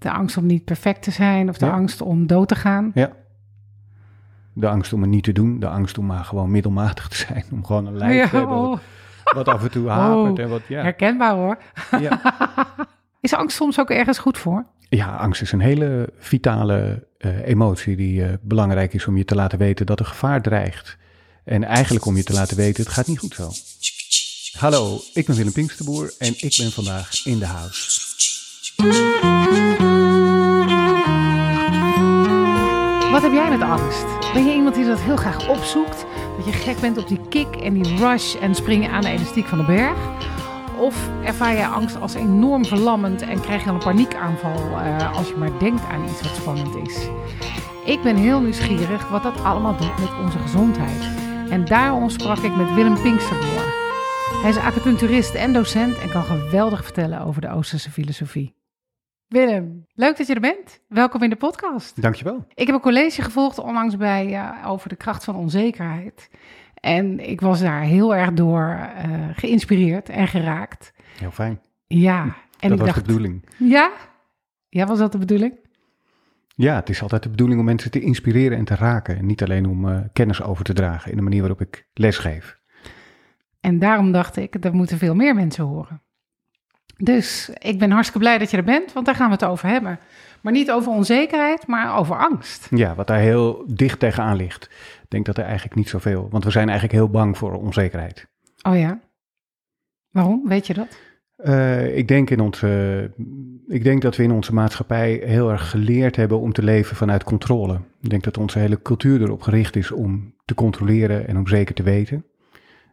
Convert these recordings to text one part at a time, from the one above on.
De angst om niet perfect te zijn of de Ja. angst om dood te gaan. Ja. De angst om het niet te doen. De angst om maar gewoon middelmatig te zijn. Om gewoon een lijf Ja, te hebben oh, wat, wat af en toe hapert. En wat, ja. Herkenbaar hoor. Ja. Is angst soms ook ergens goed voor? ja, angst is een hele vitale eh, emotie die eh, belangrijk is om je te laten weten dat er gevaar dreigt. En eigenlijk om je te laten weten, het gaat niet goed zo. Hallo, ik ben Willem Pinksterboer en ik ben vandaag in de house. Wat heb jij met angst? Ben je iemand die dat heel graag opzoekt? Dat je gek bent op die kick en die rush en springen aan de elastiek van de berg? Of ervaar jij angst als enorm verlammend en krijg je een paniekaanval eh, als je maar denkt aan iets wat spannend is? Ik ben heel nieuwsgierig wat dat allemaal doet met onze gezondheid. En daarom sprak ik met Willem Pinksterboer. Hij is acupuncturist en docent en kan geweldig vertellen over de Oosterse filosofie. Willem, leuk dat je er bent. Welkom in de podcast. Dankjewel. Ik heb een college gevolgd onlangs bij eh, over de kracht van onzekerheid. En ik was daar heel erg door eh, geïnspireerd en geraakt. Heel fijn. Ja, en dat ik was dacht, de bedoeling. ja? Ja, was dat de bedoeling? Ja, het is altijd de bedoeling om mensen te inspireren en te raken. En niet alleen om eh, kennis over te dragen in de manier waarop ik lesgeef. En daarom dacht ik, dat moeten veel meer mensen horen. Dus ik ben hartstikke blij dat je er bent, want daar gaan we het over hebben. Maar niet over onzekerheid, maar over angst. Ja, wat daar heel dicht tegenaan ligt. Ik denk dat er eigenlijk niet zoveel, want we zijn eigenlijk heel bang voor onzekerheid. Oh ja? Waarom? Weet je dat? Eh, ik, denk in onze, ik denk dat we in onze maatschappij heel erg geleerd hebben om te leven vanuit controle. Ik denk dat onze hele cultuur erop gericht is om te controleren en om zeker te weten.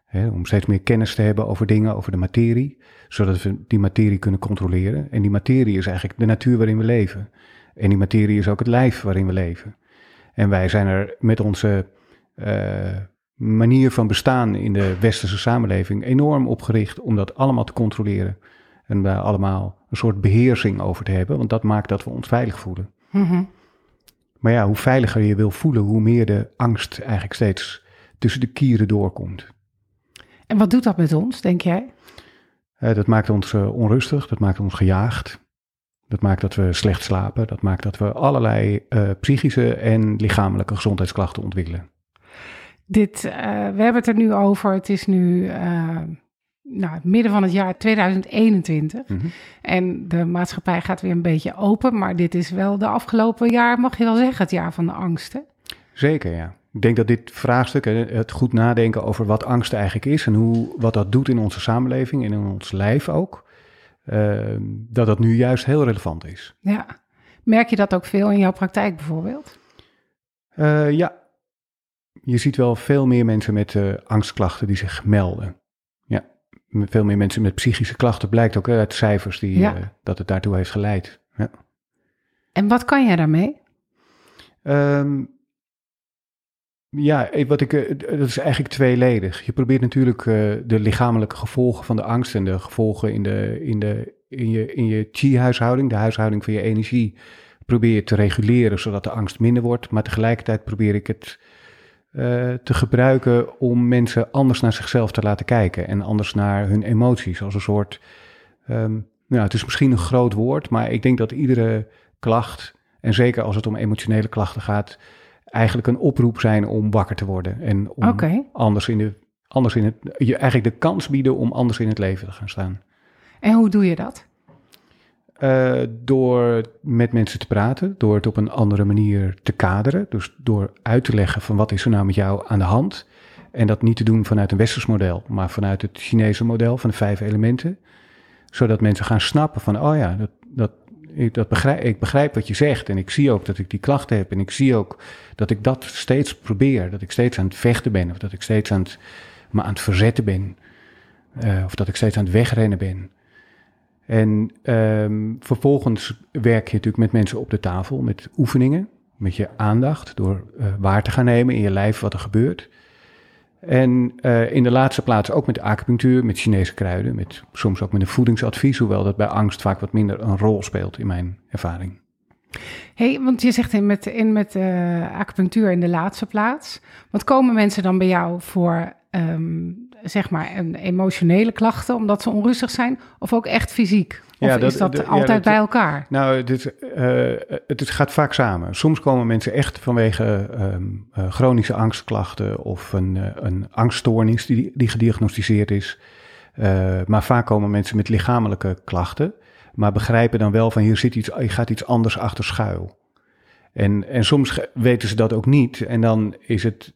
Hè, om steeds meer kennis te hebben over dingen, over de materie, zodat we die materie kunnen controleren. En die materie is eigenlijk de natuur waarin we leven. En die materie is ook het lijf waarin we leven. En wij zijn er met onze eh, manier van bestaan in de westerse samenleving enorm op gericht om dat allemaal te controleren. En daar allemaal een soort beheersing over te hebben, want dat maakt dat we ons veilig voelen. Mhm. Maar ja, hoe veiliger je wil voelen, hoe meer de angst eigenlijk steeds tussen de kieren doorkomt. En wat doet dat met ons, denk jij? Eh, dat maakt ons eh, onrustig, dat maakt ons gejaagd. Dat maakt dat we slecht slapen. Dat maakt dat we allerlei eh, psychische en lichamelijke gezondheidsklachten ontwikkelen. Dit, we hebben het er nu over. Het is nu nou, het midden van het jaar 2021. Mhm. En de maatschappij gaat weer een beetje open. Maar dit is wel de afgelopen jaar, mag je wel zeggen, het jaar van de angsten. Zeker, ja. Ik denk dat dit vraagstuk, het goed nadenken over wat angst eigenlijk is en hoe, wat dat doet in onze samenleving en in ons lijf ook, eh, dat dat nu juist heel relevant is. Ja. Merk je dat ook veel in jouw praktijk bijvoorbeeld? Eh, ja, je ziet wel veel meer mensen met eh, angstklachten die zich melden. Ja, veel meer mensen met psychische klachten blijkt ook uit cijfers die, Ja. eh, dat het daartoe heeft geleid. Ja. En wat kan jij daarmee? Ehm, ja, eh, wat ik, eh, dat is eigenlijk tweeledig. Je probeert natuurlijk eh, de lichamelijke gevolgen van de angst en de gevolgen in, de, in, de, in je, in je chi-huishouding, de huishouding van je energie, probeer je te reguleren zodat de angst minder wordt. Maar tegelijkertijd probeer ik het eh, te gebruiken om mensen anders naar zichzelf te laten kijken en anders naar hun emoties. Als een soort, ehm, nou, het is misschien een groot woord, maar ik denk dat iedere klacht, en zeker als het om emotionele klachten gaat, eigenlijk een oproep zijn om wakker te worden. En om anders in de anders in het, je eigenlijk de kans bieden om anders in het leven te gaan staan. En hoe doe je dat? Eh, door met mensen te praten, door het op een andere manier te kaderen. Dus door uit te leggen van wat is er nou met jou aan de hand. En dat niet te doen vanuit een westers model, maar vanuit het Chinese model van de vijf elementen. Zodat mensen gaan snappen van, oh ja, dat, dat, ik, dat begrijp, ik begrijp wat je zegt. En ik zie ook dat ik die klachten heb. En ik zie ook dat ik dat steeds probeer. Dat ik steeds aan het vechten ben. Of dat ik steeds aan het, me aan het verzetten ben. Eh, of dat ik steeds aan het wegrennen ben. En ehm, vervolgens werk je natuurlijk met mensen op de tafel, met oefeningen, met je aandacht, door eh, waar te gaan nemen in je lijf wat er gebeurt. En eh, in de laatste plaats ook met acupunctuur, met Chinese kruiden, met, soms ook met een voedingsadvies, hoewel dat bij angst vaak wat minder een rol speelt in mijn ervaring. hey, want je zegt in met, in met eh, acupunctuur in de laatste plaats. Wat komen mensen dan bij jou voor ehm, zeg maar een emotionele klachten omdat ze onrustig zijn, of ook echt fysiek? Of Ja, is dat- ja, altijd dat- bij elkaar? Nou, dit, eh, het gaat vaak samen. Soms komen mensen echt vanwege ehm, eh, chronische angstklachten of een, eh, een angststoornis die, die gediagnosticeerd is. Maar vaak komen mensen met lichamelijke klachten, maar begrijpen dan wel van hier zit iets, hier gaat iets anders achter schuil. En, en soms weten ze dat ook niet. En dan is het,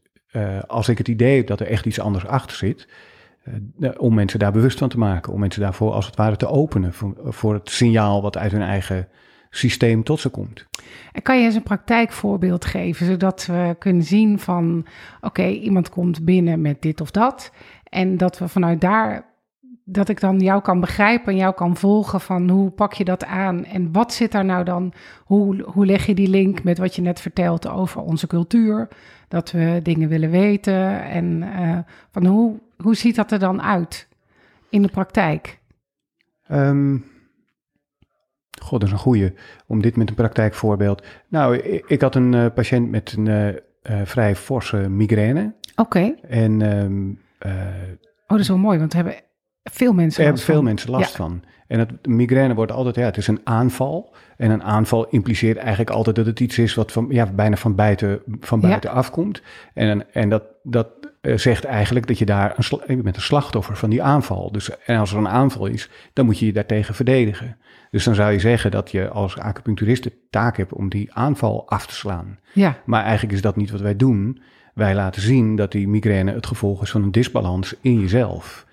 als ik het idee heb dat er echt iets anders achter zit, eh, om mensen daar bewust van te maken, om mensen daarvoor als het ware te openen voor, voor het signaal wat uit hun eigen systeem tot ze komt. En kan je eens een praktijkvoorbeeld geven, zodat we kunnen zien van, oké, iemand komt binnen met dit of dat. En dat we vanuit daar, dat ik dan jou kan begrijpen en jou kan volgen van hoe pak je dat aan en wat zit daar nou dan, hoe, hoe leg je die link met wat je net vertelt over onze cultuur, dat we dingen willen weten en eh, van hoe, hoe ziet dat er dan uit in de praktijk? Ehm God, dat is een goeie. Om dit met een praktijkvoorbeeld. Nou, ik, ik had een eh, patiënt met een eh, vrij forse migraine. Oké, En ehm, eh, oh dat is wel mooi, want we hebben veel mensen er hebben veel van. mensen last Ja. van. En het migraine wordt altijd, ja, het is een aanval. En een aanval impliceert eigenlijk altijd dat het iets is wat van, ja, bijna van buiten, van Ja. buiten afkomt. En, en dat, dat eh, zegt eigenlijk dat je daar een, je bent een slachtoffer van die aanval. Dus, en als er een aanval is, dan moet je je daartegen verdedigen. Dus dan zou je zeggen dat je als acupuncturist de taak hebt om die aanval af te slaan. Ja, Maar eigenlijk is dat niet wat wij doen. Wij laten zien dat die migraine het gevolg is van een disbalans in jezelf.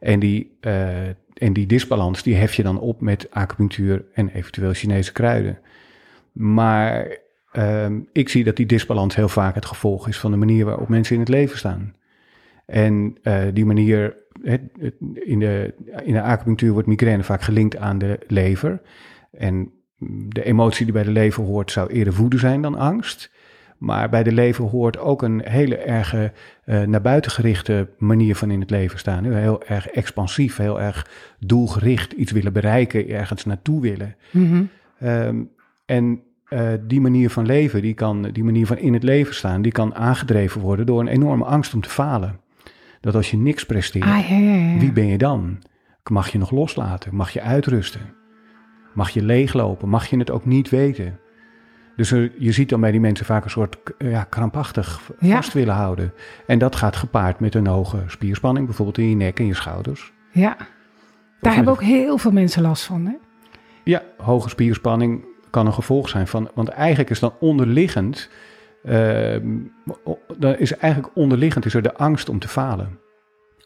En die, eh, en die disbalans die hef je dan op met acupunctuur en eventueel Chinese kruiden. Maar ehm, ik zie dat die disbalans heel vaak het gevolg is van de manier waarop mensen in het leven staan. En eh, die manier, in, de, in de acupunctuur wordt migraine vaak gelinkt aan de lever. En de emotie die bij de lever hoort zou eerder woede zijn dan angst. Maar bij de lever hoort ook een hele erge eh, naar buiten gerichte manier van in het leven staan. Heel erg expansief, heel erg doelgericht, iets willen bereiken, ergens naartoe willen. mhm. Ehm, en eh, die manier van leven, die, kan, die manier van in het leven staan, die kan aangedreven worden door een enorme angst om te falen. Dat als je niks presteert, ah, ja, ja, ja. wie ben je dan? Mag je nog loslaten? Mag je uitrusten? Mag je leeglopen? Mag je het ook niet weten? Dus er- je ziet dan bij die mensen vaak een soort k- ja, krampachtig Ja. vast willen houden. En dat gaat gepaard met een hoge spierspanning, bijvoorbeeld in je nek en je schouders. Ja, daar hebben ook heel veel mensen last van. Hè? Ja, hoge spierspanning kan een gevolg zijn van. Want eigenlijk is dan onderliggend. ehm, dan is eigenlijk onderliggend is er de angst om te falen.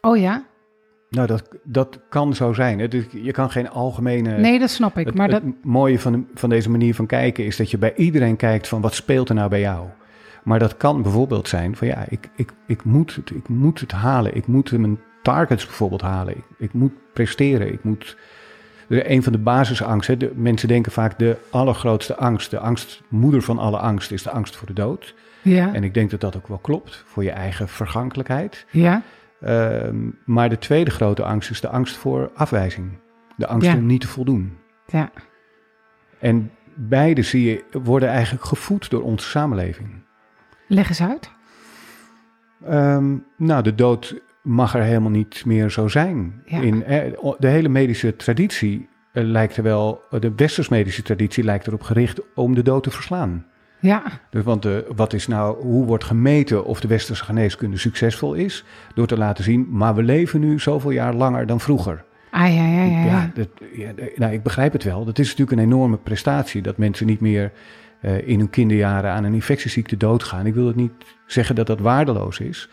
Oh ja? Nou, dat, dat kan zo zijn. hè. Dus je kan geen algemene. Nee, dat snap ik. Het, maar dat, het mooie van, de- van deze manier van kijken is dat je bij iedereen kijkt van wat speelt er nou bij jou. Maar dat kan bijvoorbeeld zijn van ja, ik, ik, ik, moet, het, ik moet het halen. Ik moet mijn targets bijvoorbeeld halen. Ik, ik moet presteren. Ik moet. Een van de basisangsten. De, mensen denken vaak de allergrootste angst, de angstmoeder van alle angst, is de angst voor de dood. ja, En ik denk dat dat ook wel klopt voor je eigen vergankelijkheid. ja, Ehm, maar de tweede grote angst is de angst voor afwijzing. De angst Ja. om niet te voldoen. ja. En beide zie je worden eigenlijk gevoed door onze samenleving. Leg eens uit. Ehm, nou, de dood mag er helemaal niet meer zo zijn. Ja. In, eh, de hele medische traditie eh, lijkt er wel, de westers medische traditie lijkt erop gericht om de dood te verslaan. Ja, Dus want de, wat is nou, hoe wordt gemeten of de westerse geneeskunde succesvol is? Door te laten zien, maar we leven nu zoveel jaar langer dan vroeger. ah, ja, ja, ja. ja. dat, ja, nou, ik begrijp het wel. Dat is natuurlijk een enorme prestatie dat mensen niet meer eh, in hun kinderjaren aan een infectieziekte doodgaan. Ik wil het niet zeggen dat dat waardeloos is.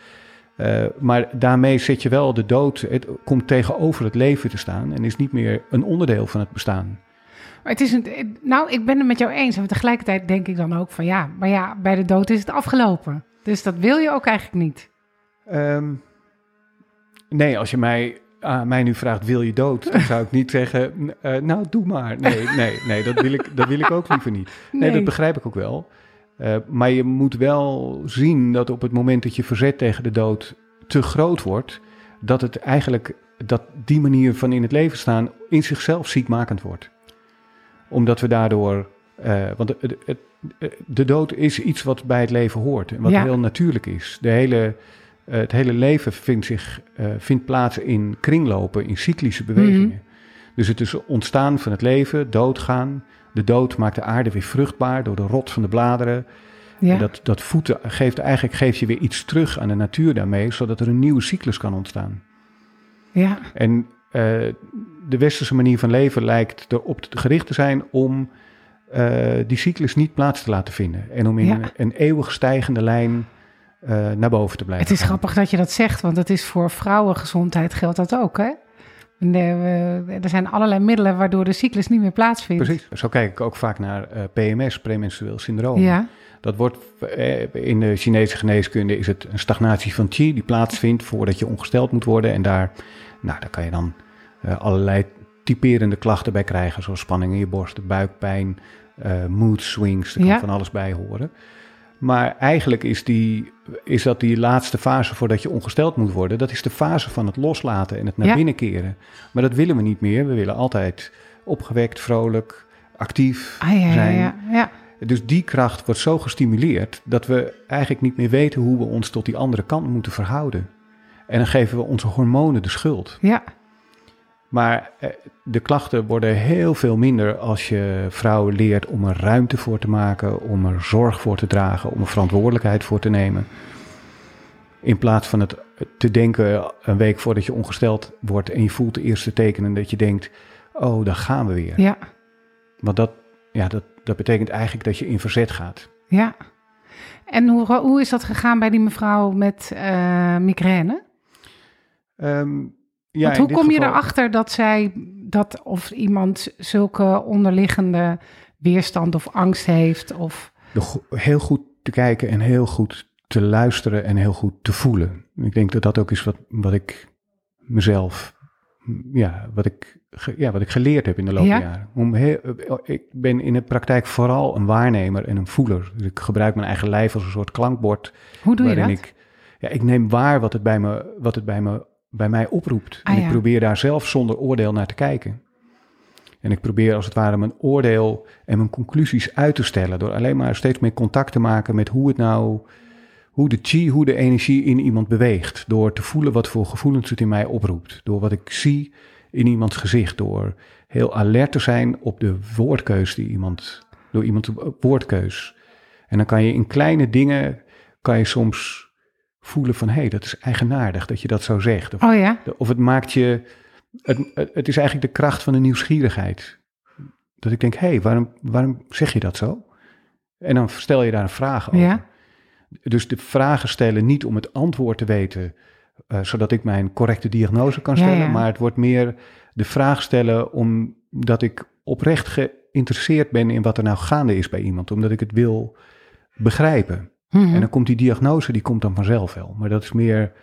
Eh, maar daarmee zet je wel de dood, het komt tegenover het leven te staan en is niet meer een onderdeel van het bestaan. Maar het is een, nou, ik ben het met jou eens. En tegelijkertijd denk ik dan ook van ja, maar ja, bij de dood is het afgelopen. Dus dat wil je ook eigenlijk niet. Ehm, nee, als je mij, aan mij nu vraagt, wil je dood? Dan zou ik niet zeggen, eh, nou doe maar. Nee, nee, nee dat, wil ik, dat wil ik ook liever niet. Nee, Nee. dat begrijp ik ook wel. Eh, maar je moet wel zien dat op het moment dat je verzet tegen de dood te groot wordt, dat het eigenlijk, dat die manier van in het leven staan in zichzelf ziekmakend wordt. Omdat we daardoor, eh, want het, het- de dood is iets wat bij het leven hoort en wat Ja. heel natuurlijk is. De hele Eh, het hele leven vindt, zich, eh, vindt plaats in kringlopen, in cyclische bewegingen. Mhm. Dus het is ontstaan van het leven, doodgaan. De dood maakt de aarde weer vruchtbaar door de rot van de bladeren. Ja. En dat, dat voeten geeft eigenlijk geef je weer iets terug aan de natuur daarmee, zodat er een nieuwe cyclus kan ontstaan. ja. En de westerse manier van leven lijkt erop gericht te zijn om eh, die cyclus niet plaats te laten vinden. En om in Ja. een, een eeuwig stijgende lijn eh, naar boven te blijven. Het is gaan. grappig dat je dat zegt, want dat is voor vrouwengezondheid geldt dat ook, hè? Eh, Er zijn allerlei middelen waardoor de cyclus niet meer plaatsvindt. Precies. Zo kijk ik ook vaak naar PMS, premenstrueel syndroom. Ja, Dat wordt in de Chinese geneeskunde is het een stagnatie van qi die plaatsvindt voordat je ongesteld moet worden. En daar, nou, daar kan je dan allerlei typerende klachten bij krijgen, zoals spanning in je borst, buikpijn, eh mood swings, er kan Ja. van alles bij horen. Maar eigenlijk is, die, is dat die laatste fase voordat je ongesteld moet worden, dat is de fase van het loslaten en het naar Ja. binnen keren. Maar dat willen we niet meer. We willen altijd opgewekt, vrolijk, actief ah, ja, ja, zijn. ja, ja. Dus die kracht wordt zo gestimuleerd dat we eigenlijk niet meer weten hoe we ons tot die andere kant moeten verhouden. En dan geven we onze hormonen de schuld. ja. Maar eh, de klachten worden heel veel minder als je vrouwen leert om er ruimte voor te maken, om er zorg voor te dragen, om er verantwoordelijkheid voor te nemen. In plaats van het te denken een week voordat je ongesteld wordt en je voelt de eerste tekenen dat je denkt, oh, daar gaan we weer. ja. Want dat, ja, dat, dat betekent eigenlijk dat je in verzet gaat. Ja. En hoe, hoe is dat gegaan bij die mevrouw met eh, migraine? Ehm, ja, Want hoe kom je erachter dat zij dat of iemand zulke onderliggende weerstand of angst heeft? Of heel goed te kijken en heel goed te luisteren en heel goed te voelen. Ik denk dat dat ook is wat, wat ik mezelf, ja, wat ik, ja, wat ik geleerd heb in de loop Ja? der jaren. Om heel, ik ben in de praktijk vooral een waarnemer en een voeler. Dus ik gebruik mijn eigen lijf als een soort klankbord. hoe doe je dat? Ik, ja, ik neem waar wat het bij, me, wat het bij, me, bij mij oproept. Ah, en ja. ik probeer daar zelf zonder oordeel naar te kijken. En ik probeer als het ware mijn oordeel en mijn conclusies uit te stellen. Door alleen maar steeds meer contact te maken met hoe het nou, hoe de chi, hoe de energie in iemand beweegt. Door te voelen wat voor gevoelens het in mij oproept. Door wat ik zie in iemands gezicht. Door heel alert te zijn op de woordkeus die iemand, door iemands woordkeus. En dan kan je in kleine dingen, kan je soms voelen van, hé, hey, dat is eigenaardig dat je dat zo zegt. Of, Oh ja, of het maakt je, het, het- is eigenlijk de kracht van de nieuwsgierigheid. Dat ik denk, hé, hey, waarom, waarom zeg je dat zo? En dan stel je daar een vraag over. Ja. Dus de vragen stellen niet om het antwoord te weten, eh, zodat ik mijn correcte diagnose kan Ja, stellen, ja. maar het wordt meer de vraag stellen omdat ik oprecht geïnteresseerd ben in wat er nou gaande is bij iemand, omdat ik het wil begrijpen. Mhm. En dan komt die diagnose, die komt dan vanzelf wel. Maar dat is meer,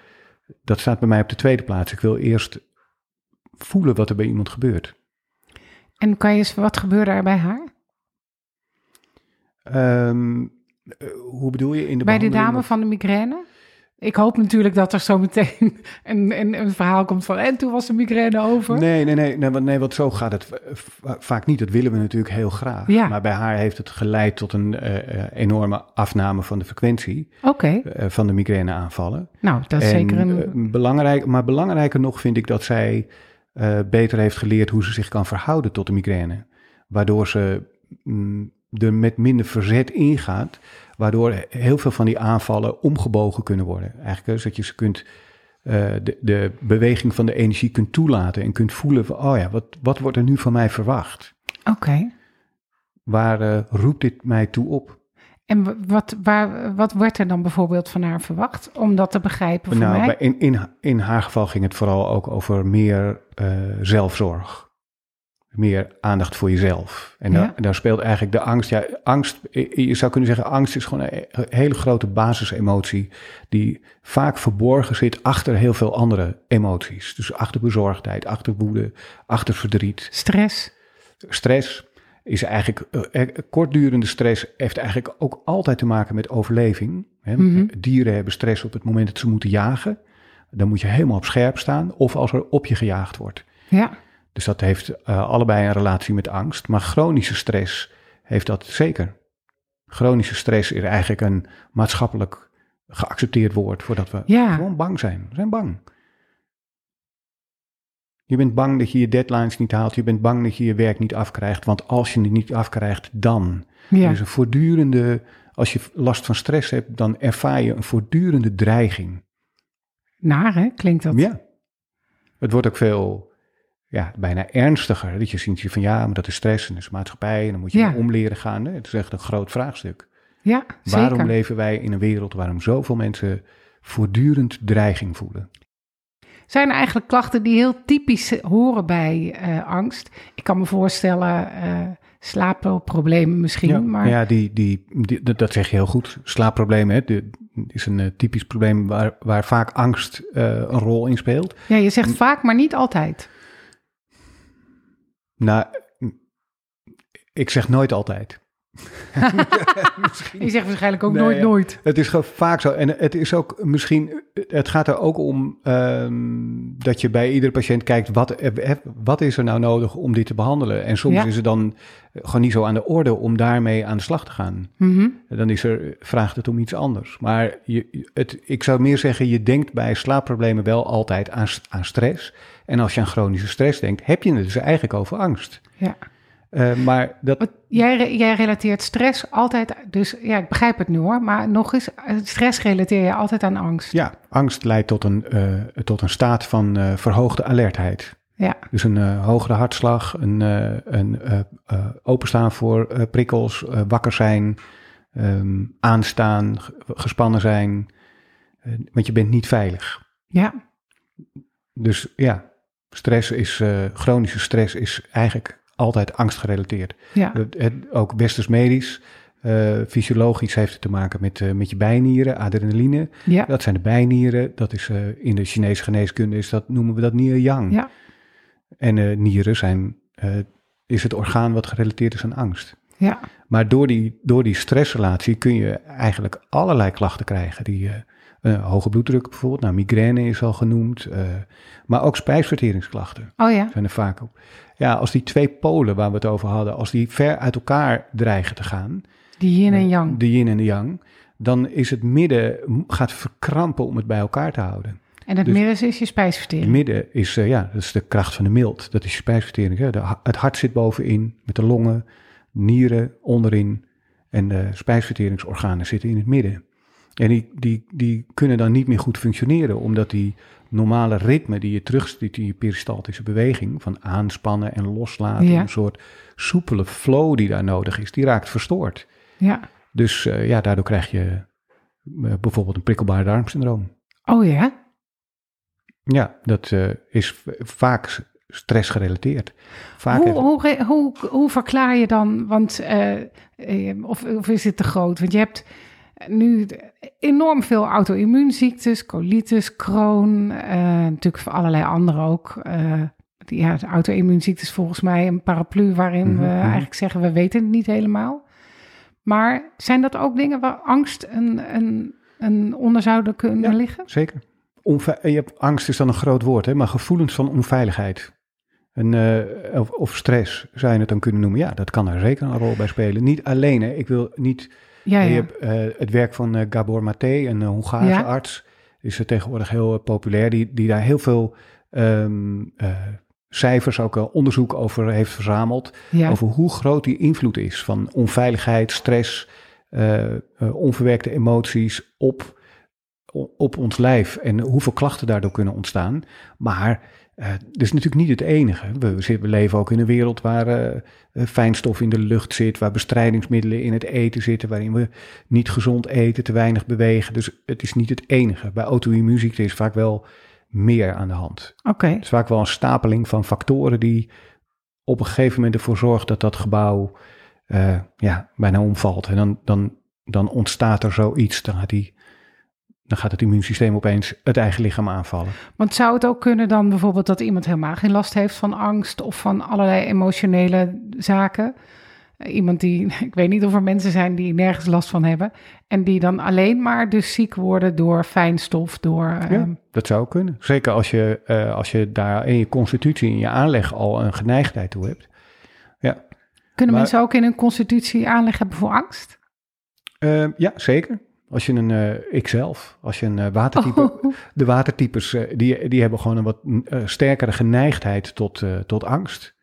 dat staat bij mij op de tweede plaats. Ik wil eerst voelen wat er bij iemand gebeurt. En kan je eens, wat gebeurde er bij haar? Ehm, eh, hoe bedoel je in de bij de dame van de migraine? Ik hoop natuurlijk dat er zo meteen een, een, een verhaal komt van... en toen was de migraine over. Nee, nee, nee, nee, want, nee, want zo gaat het va- va- vaak niet. Dat willen we natuurlijk heel graag. Ja. Maar bij haar heeft het geleid tot een eh, eh, enorme afname van de frequentie Oké, eh, van de migraineaanvallen. nou dat is En, zeker een... belangrijk, maar belangrijker nog vind ik dat zij beter heeft geleerd hoe ze zich kan verhouden tot de migraine. Waardoor ze mm, er met minder verzet ingaat. Waardoor heel veel van die aanvallen omgebogen kunnen worden. Eigenlijk dus dat je ze kunt, eh, de, de beweging van de energie kunt toelaten. En kunt voelen van, oh ja, wat, wat wordt er nu van mij verwacht? Oké. Waar eh, roept dit mij toe op? En wat, waar, wat werd er dan bijvoorbeeld van haar verwacht? Om dat te begrijpen voor Nou, mij? in, in, in haar geval ging het vooral ook over meer eh, zelfzorg. Meer aandacht voor jezelf. En Ja. daar, daar speelt eigenlijk de angst. Ja, angst, je zou kunnen zeggen, angst is gewoon een een hele grote basisemotie. Die vaak verborgen zit achter heel veel andere emoties. Dus achter bezorgdheid, achter woede, achter verdriet. Stress. Stress is eigenlijk, eh, eh, kortdurende stress heeft eigenlijk ook altijd te maken met overleving. Hè. Mhm. Dieren hebben stress op het moment dat ze moeten jagen. Dan moet je helemaal op scherp staan of als er op je gejaagd wordt. Ja, Dus dat heeft eh, allebei een relatie met angst. Maar chronische stress heeft dat zeker. Chronische stress is eigenlijk een maatschappelijk geaccepteerd woord voordat we Ja. gewoon bang zijn. We zijn bang. Je bent bang dat je je deadlines niet haalt. Je bent bang dat je je werk niet afkrijgt. Want als je het niet afkrijgt, dan. Ja. Dus een voortdurende, als je last van stress hebt, dan ervaar je een voortdurende dreiging. Naar, hè? Klinkt dat? Ja. Het wordt ook veel, ja, bijna ernstiger. Dat je ziet van ja, maar dat is stress en dat is maatschappij. En dan moet je Ja. omleren gaan. hè. Het is echt een groot vraagstuk. Ja, Waarom zeker. leven wij in een wereld waarom zoveel mensen voortdurend dreiging voelen? Zijn er eigenlijk klachten die heel typisch horen bij eh, angst? Ik kan me voorstellen, eh slaapproblemen misschien, ja, maar ja die, die, die- dat- zeg je heel goed. Slaapproblemen hè, de- is een eh, typisch probleem waar, waar vaak angst een rol in speelt. ja, je zegt vaak, maar niet altijd. Nou, ik zeg nooit altijd. Je zegt waarschijnlijk ook Nee, nooit nooit. Het is gewoon vaak zo. En het is ook misschien. Het gaat er ook om ehm, dat je bij iedere patiënt kijkt. Wat, eh, wat is er nou nodig om dit te behandelen? En soms Ja. is het dan gewoon niet zo aan de orde om daarmee aan de slag te gaan. Mhm. Dan is er, vraagt het om iets anders. Maar je, het, ik zou meer zeggen, je denkt bij slaapproblemen wel altijd aan, aan stress. En als je aan chronische stress denkt, heb je het dus eigenlijk over angst. Ja. Eh, maar dat, Jij, jij relateert stress altijd, dus ja, ik begrijp het nu hoor, maar nog eens, eh, stress relateer je altijd aan angst. ja, angst leidt tot een, eh, tot een staat van verhoogde alertheid. Ja, Dus een hogere hartslag, een, een openstaan voor prikkels, wakker zijn, ehm, aanstaan, ge- gespannen zijn. Want je bent niet veilig. ja, Dus ja, stress is, chronische stress is eigenlijk altijd angstgerelateerd. ja, Het, ook westers medisch, eh, fysiologisch heeft het te maken met, eh, met je bijnieren, adrenaline. ja, Dat zijn de bijnieren. Dat is eh, in de Chinese geneeskunde is dat, noemen we dat nier-yang. ja, En nieren zijn, is het orgaan wat gerelateerd is aan angst. ja, Maar door die, door die stressrelatie kun je eigenlijk allerlei klachten krijgen. Die, eh, eh, hoge bloeddruk bijvoorbeeld, nou, migraine is al genoemd. eh, maar ook spijsverteringsklachten oh ja, zijn er vaak op. Ja, als die twee polen waar we het over hadden, als die ver uit elkaar dreigen te gaan, die yin en yang. de yin en de yang, dan is het midden gaat verkrampen om het bij elkaar te houden. En het dus- midden is je Het spijsvertering. midden is, eh, ja, dat is de kracht van de mild. Dat is je spijsvertering. Hè? De het hart zit bovenin, met de longen, nieren onderin en de spijsverteringsorganen zitten in het midden. En die, die, die kunnen dan niet meer goed functioneren, omdat die normale ritme die je terugziet in je peristaltische beweging, van aanspannen en loslaten, Ja. een soort soepele flow die daar nodig is, die raakt verstoord. Ja, Dus eh, ja, daardoor krijg je eh, bijvoorbeeld een prikkelbaar darmsyndroom. oh ja, Ja, dat eh, is vaak s- stressgerelateerd. Vaak hoe, hoe, hoe, hoe verklaar je dan, want, of, of is het te groot? Want je hebt nu enorm veel auto-immuunziektes, colitis, Crohn, eh, natuurlijk voor allerlei andere ook. eh, die- ja, de auto-immuunziektes volgens mij een paraplu waarin we Mhm, mhm. eigenlijk zeggen we weten het niet helemaal. Maar zijn dat ook dingen waar angst een, een, een onder zouden kunnen Ja. liggen? Zeker. Onve- je hebt, angst is dan een groot woord, hè, maar gevoelens van onveiligheid. En, eh, of, of stress zou je het dan kunnen noemen. Ja, dat kan daar zeker een rol bij spelen. Niet alleen, hè. ik wil niet Ja, Je hebt eh, het werk van eh, Gabor Maté, een eh, Hongaarse Ja. arts. Is er tegenwoordig heel populair. Die, die daar heel veel ehm, eh, cijfers, ook onderzoek over heeft verzameld. Over hoe groot die invloed is van onveiligheid, stress, onverwerkte emoties op, op ons lijf. En hoeveel klachten daardoor kunnen ontstaan. Maar dat is natuurlijk niet het enige. We, we leven ook in een wereld waar eh, fijnstof in de lucht zit, waar bestrijdingsmiddelen in het eten zitten, waarin we niet gezond eten, te weinig bewegen. Dus het is niet het enige. Bij auto-immuunziekte is vaak wel meer aan de hand. Oké, Het is vaak wel een stapeling van factoren die op een gegeven moment ervoor zorgt dat dat gebouw ja, bijna omvalt. En dan, dan, dan ontstaat er zoiets. Dan gaat, die, dan gaat het immuunsysteem opeens het eigen lichaam aanvallen. Want zou het ook kunnen dan bijvoorbeeld dat iemand helemaal geen last heeft van angst of van allerlei emotionele zaken? Iemand die, ik weet niet of er mensen zijn die nergens last van hebben. En die dan alleen maar dus ziek worden door fijnstof, door... Ja, ehm, dat zou kunnen. Zeker als je, eh, als je daar in je constitutie, in je aanleg al een geneigdheid toe hebt. kunnen maar- mensen ook in hun constitutie aanleg hebben voor angst? Eh, ja, zeker. Als je een, uh, ikzelf, als je een uh, watertype, Oh. de watertypes, uh, die, die hebben gewoon een wat sterkere geneigdheid tot, tot angst.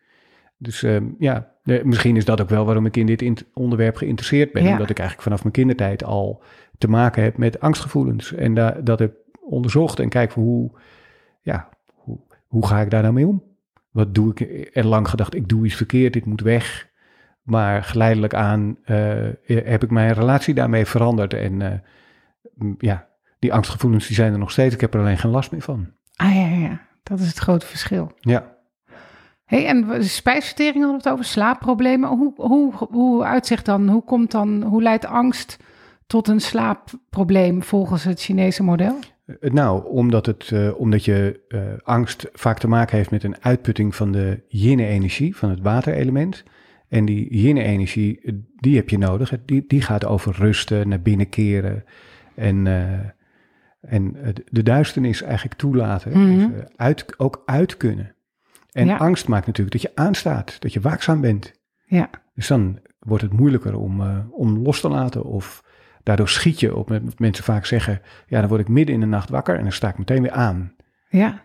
Dus ehm, ja, misschien is dat ook wel waarom ik in dit onderwerp geïnteresseerd ben. Ja. Omdat ik eigenlijk vanaf mijn kindertijd al te maken heb met angstgevoelens. En da dat heb onderzocht en kijk hoe, ja, hoe, hoe ga ik daar nou mee om? Wat doe ik? Er lang gedacht, ik doe iets verkeerd, dit moet weg. Maar geleidelijk aan uh, heb ik mijn relatie daarmee veranderd. En uh, ja, die angstgevoelens die zijn er nog steeds. Ik heb er alleen geen last meer van. Ah ja, ja. dat is het grote verschil. Ja. Hey, en spijsvertering hadden we het over, slaapproblemen. Hoe, hoe, hoe uitzicht dan, hoe komt dan, hoe leidt angst tot een slaapprobleem volgens het Chinese model? Nou, omdat, het, uh, omdat je uh, angst vaak te maken heeft met een uitputting van de yin-energie, van het waterelement. En die yin-energie, die heb je nodig. Die, die gaat over rusten, naar binnen keren. En, uh, en de duisternis eigenlijk toelaten. Mhm. Dus, uit, ook uit kunnen. En Ja. angst maakt natuurlijk dat je aanstaat, dat je waakzaam bent. Ja, Dus dan wordt het moeilijker om, uh, om los te laten. Of daardoor schiet je op. Met mensen vaak zeggen, ja, dan word ik midden in de nacht wakker en dan sta ik meteen weer aan. ja,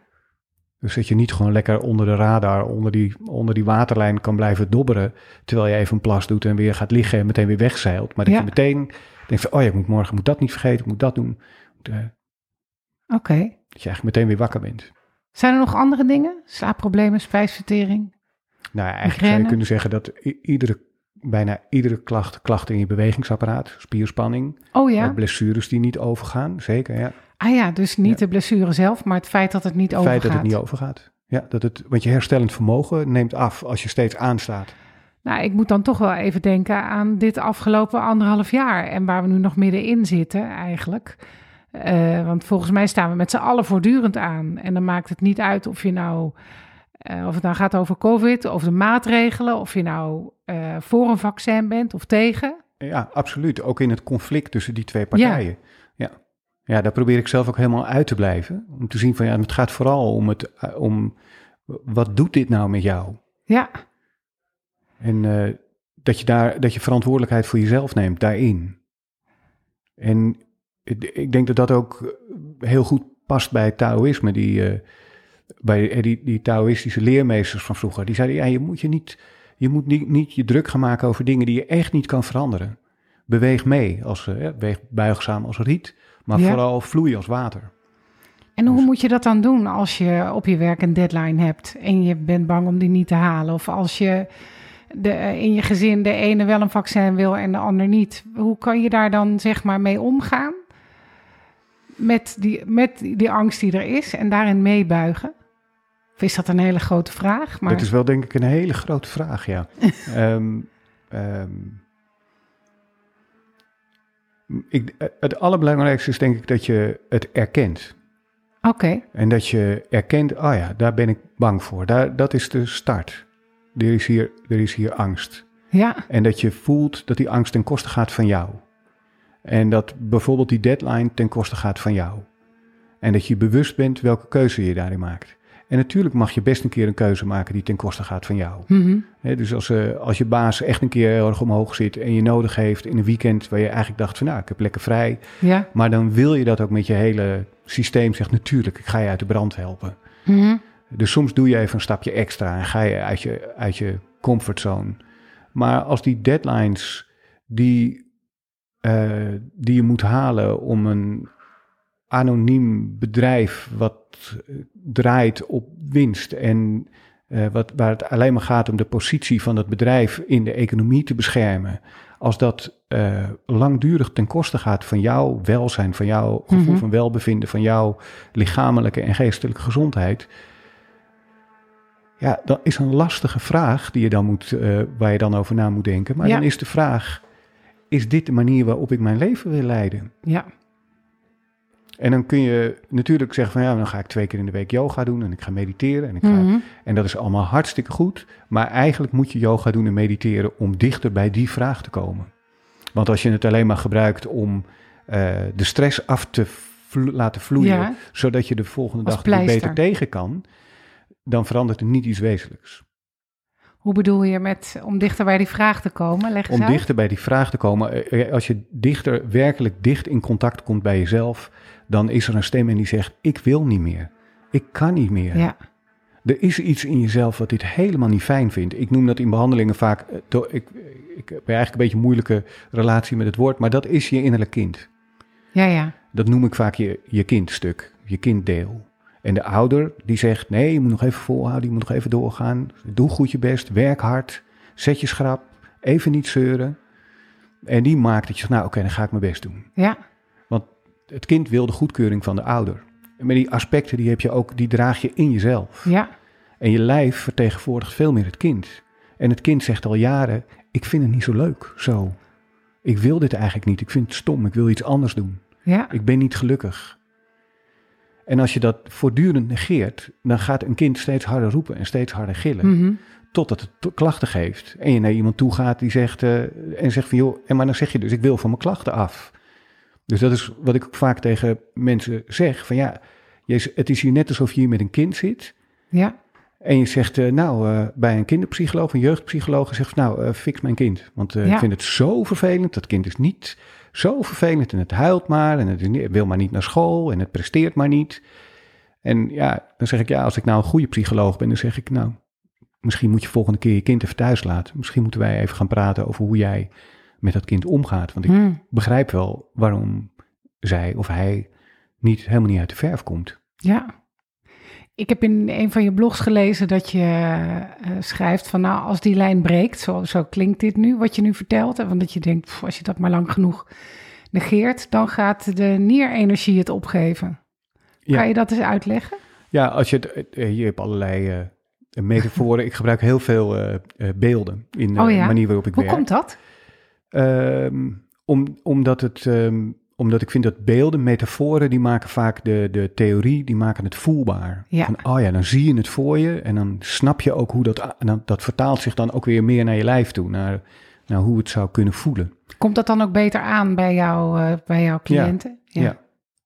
Dus dat je niet gewoon lekker onder de radar, onder die, onder die waterlijn kan blijven dobberen. Terwijl je even een plas doet en weer gaat liggen en meteen weer wegzeilt. Maar dat Ja. je meteen denkt van, oh ja, ik moet morgen moet dat niet vergeten, ik moet dat doen. Uh, oké. dat je eigenlijk meteen weer wakker bent. Zijn er nog andere dingen? Slaapproblemen, spijsvertering? Nou, eigenlijk zou je kunnen zeggen dat iedere, bijna iedere klacht, klacht in je bewegingsapparaat, spierspanning, Oh ja? uh, blessures die niet overgaan, zeker ja. Ah ja, dus niet Ja. de blessure zelf, maar het feit dat het niet Het overgaat. feit dat het niet overgaat. Ja, dat het, want je herstellend vermogen neemt af als je steeds aanstaat. Nou, ik moet dan toch wel even denken aan dit afgelopen anderhalf jaar en waar we nu nog middenin zitten eigenlijk. Eh, want volgens mij staan we met z'n allen voortdurend aan. En dan maakt het niet uit of je nou, eh, of het nou gaat over COVID, of de maatregelen, of je nou eh, voor een vaccin bent of tegen. Ja, absoluut. Ook in het conflict tussen die twee partijen. Ja. ja. daar probeer ik zelf ook helemaal uit te blijven. Om te zien van ja, het gaat vooral om het, uh, om wat doet dit nou met jou? Ja, En uh, dat, je daar, dat je verantwoordelijkheid voor jezelf neemt daarin. En ik denk dat dat ook heel goed past bij het Taoïsme. Die, uh, bij die, die Taoïstische leermeesters van vroeger. Die zeiden, ja, je moet je niet, je moet niet, niet je druk gaan maken over dingen die je echt niet kan veranderen. Beweeg mee, als, uh, beweeg buigzaam als riet, maar Ja. vooral vloei als water. en hoe Dus- moet je dat dan doen als je op je werk een deadline hebt en je bent bang om die niet te halen? Of als je de, eh, in je gezin de ene wel een vaccin wil en de ander niet. Hoe kan je daar dan zeg maar mee omgaan? Met die, met die angst die er is en daarin meebuigen? Of is dat een hele grote vraag? Maar Dat is wel denk ik een hele grote vraag, ja. Ehm, ehm, ik, het allerbelangrijkste is denk ik dat je het erkent. Oké, En dat je erkent, oh ja, daar ben ik bang voor. Daar, dat is de start. Er is, hier, er is hier angst. ja, En dat je voelt dat die angst ten koste gaat van jou. En dat bijvoorbeeld die deadline ten koste gaat van jou. En dat je bewust bent welke keuze je daarin maakt. En natuurlijk mag je best een keer een keuze maken die ten koste gaat van jou. mhm, dus als, eh, als je baas echt een keer heel erg omhoog zit en je nodig heeft in een weekend waar je eigenlijk dacht van nou, ik heb lekker vrij. ja, Maar dan wil je dat ook met je hele systeem zegt natuurlijk, ik ga je uit de brand helpen. mhm, Dus soms doe je even een stapje extra en ga je uit je, uit je comfortzone. Maar als die deadlines die, eh, die je moet halen om een anoniem bedrijf wat eh, draait op winst en eh, wat, waar het alleen maar gaat om de positie van dat bedrijf in de economie te beschermen, als dat eh, langdurig ten koste gaat van jouw welzijn, van jouw gevoel Mhm. van welbevinden, van jouw lichamelijke en geestelijke gezondheid, ja, dat is een lastige vraag die je dan moet, waar je dan over na moet denken. Maar Ja. dan is de vraag: is dit de manier waarop ik mijn leven wil leiden? ja, En dan kun je natuurlijk zeggen van ja, dan ga ik twee keer in de week yoga doen en ik ga mediteren en ik ga, mhm, en dat is allemaal hartstikke goed. Maar eigenlijk moet je yoga doen en mediteren om dichter bij die vraag te komen. Want als je het alleen maar gebruikt om eh, de stress af te vlo- laten vloeien, Ja. zodat je de volgende Als dag er pleister. beter tegen kan, dan verandert er niet iets wezenlijks. Hoe bedoel je met om dichter bij die vraag te komen? Leg eens Om uit. dichter bij die vraag te komen. eh, Als je dichter, werkelijk dicht in contact komt bij jezelf, dan is er een stem in die zegt: Ik wil niet meer. Ik kan niet meer. Ja, Er is iets in jezelf wat dit helemaal niet fijn vindt. Ik noem dat in behandelingen vaak. eh, to- Ik, ik heb eigenlijk een beetje een moeilijke relatie met het woord, maar dat is je innerlijk kind. ja, ja. Dat noem ik vaak je, je kindstuk, je kinddeel. En de ouder die zegt: Nee, je moet nog even volhouden, je moet nog even doorgaan. Doe goed je best, werk hard, zet je schrap, even niet zeuren. En die maakt dat je zegt: Nou, oké, dan ga ik mijn best doen. Ja, Het kind wil de goedkeuring van de ouder. En met die aspecten die heb je ook, die draag je in jezelf. ja, En je lijf vertegenwoordigt veel meer het kind. En het kind zegt al jaren: Ik vind het niet zo leuk, zo. Ik wil dit eigenlijk niet. Ik vind het stom. Ik wil iets anders doen. ja. Ik ben niet gelukkig. En als je dat voortdurend negeert, dan gaat een kind steeds harder roepen en steeds harder gillen. Mhm. Totdat het klachten geeft. En je naar iemand toe gaat die zegt, eh, en zegt van joh, en maar dan zeg je dus, ik wil van mijn klachten af. Dus dat is wat ik ook vaak tegen mensen zeg. Van ja, het is hier net alsof je hier met een kind zit. ja, En je zegt, eh, nou, eh, bij een kinderpsycholoog, een jeugdpsycholoog, zegt, nou, eh, fix mijn kind. Want Ja. ik vind het zo vervelend. Dat kind is niet zo vervelend en het huilt maar en het wil maar niet naar school en het presteert maar niet. En ja, dan zeg ik, ja, als ik nou een goede psycholoog ben, dan zeg ik, nou, misschien moet je volgende keer je kind even thuis laten. Misschien moeten wij even gaan praten over hoe jij met dat kind omgaat. Want ik Hm. begrijp wel waarom zij of hij niet helemaal niet uit de verf komt. Ja. Ik heb in een van je blogs gelezen dat je eh, schrijft van nou, als die lijn breekt, zo, zo klinkt dit nu, wat je nu vertelt. En want dat je denkt, pff, als je dat maar lang genoeg negeert, dan gaat de nierenergie het opgeven. Ja. Kan je dat eens uitleggen? Ja, als je het, eh, je hebt allerlei eh, metaforen. ik gebruik heel veel beelden in de Oh ja? manier waarop ik Hoe werk. komt dat? Ehm, om, omdat, het, ehm, omdat ik vind dat beelden, metaforen, die maken vaak de, de theorie, die maken het voelbaar. Ja. Van, oh ja, dan zie je het voor je en dan snap je ook hoe dat, dat vertaalt zich dan ook weer meer naar je lijf toe, naar, naar hoe het zou kunnen voelen. Komt dat dan ook beter aan bij, jou, eh, bij jouw cliënten? Ja.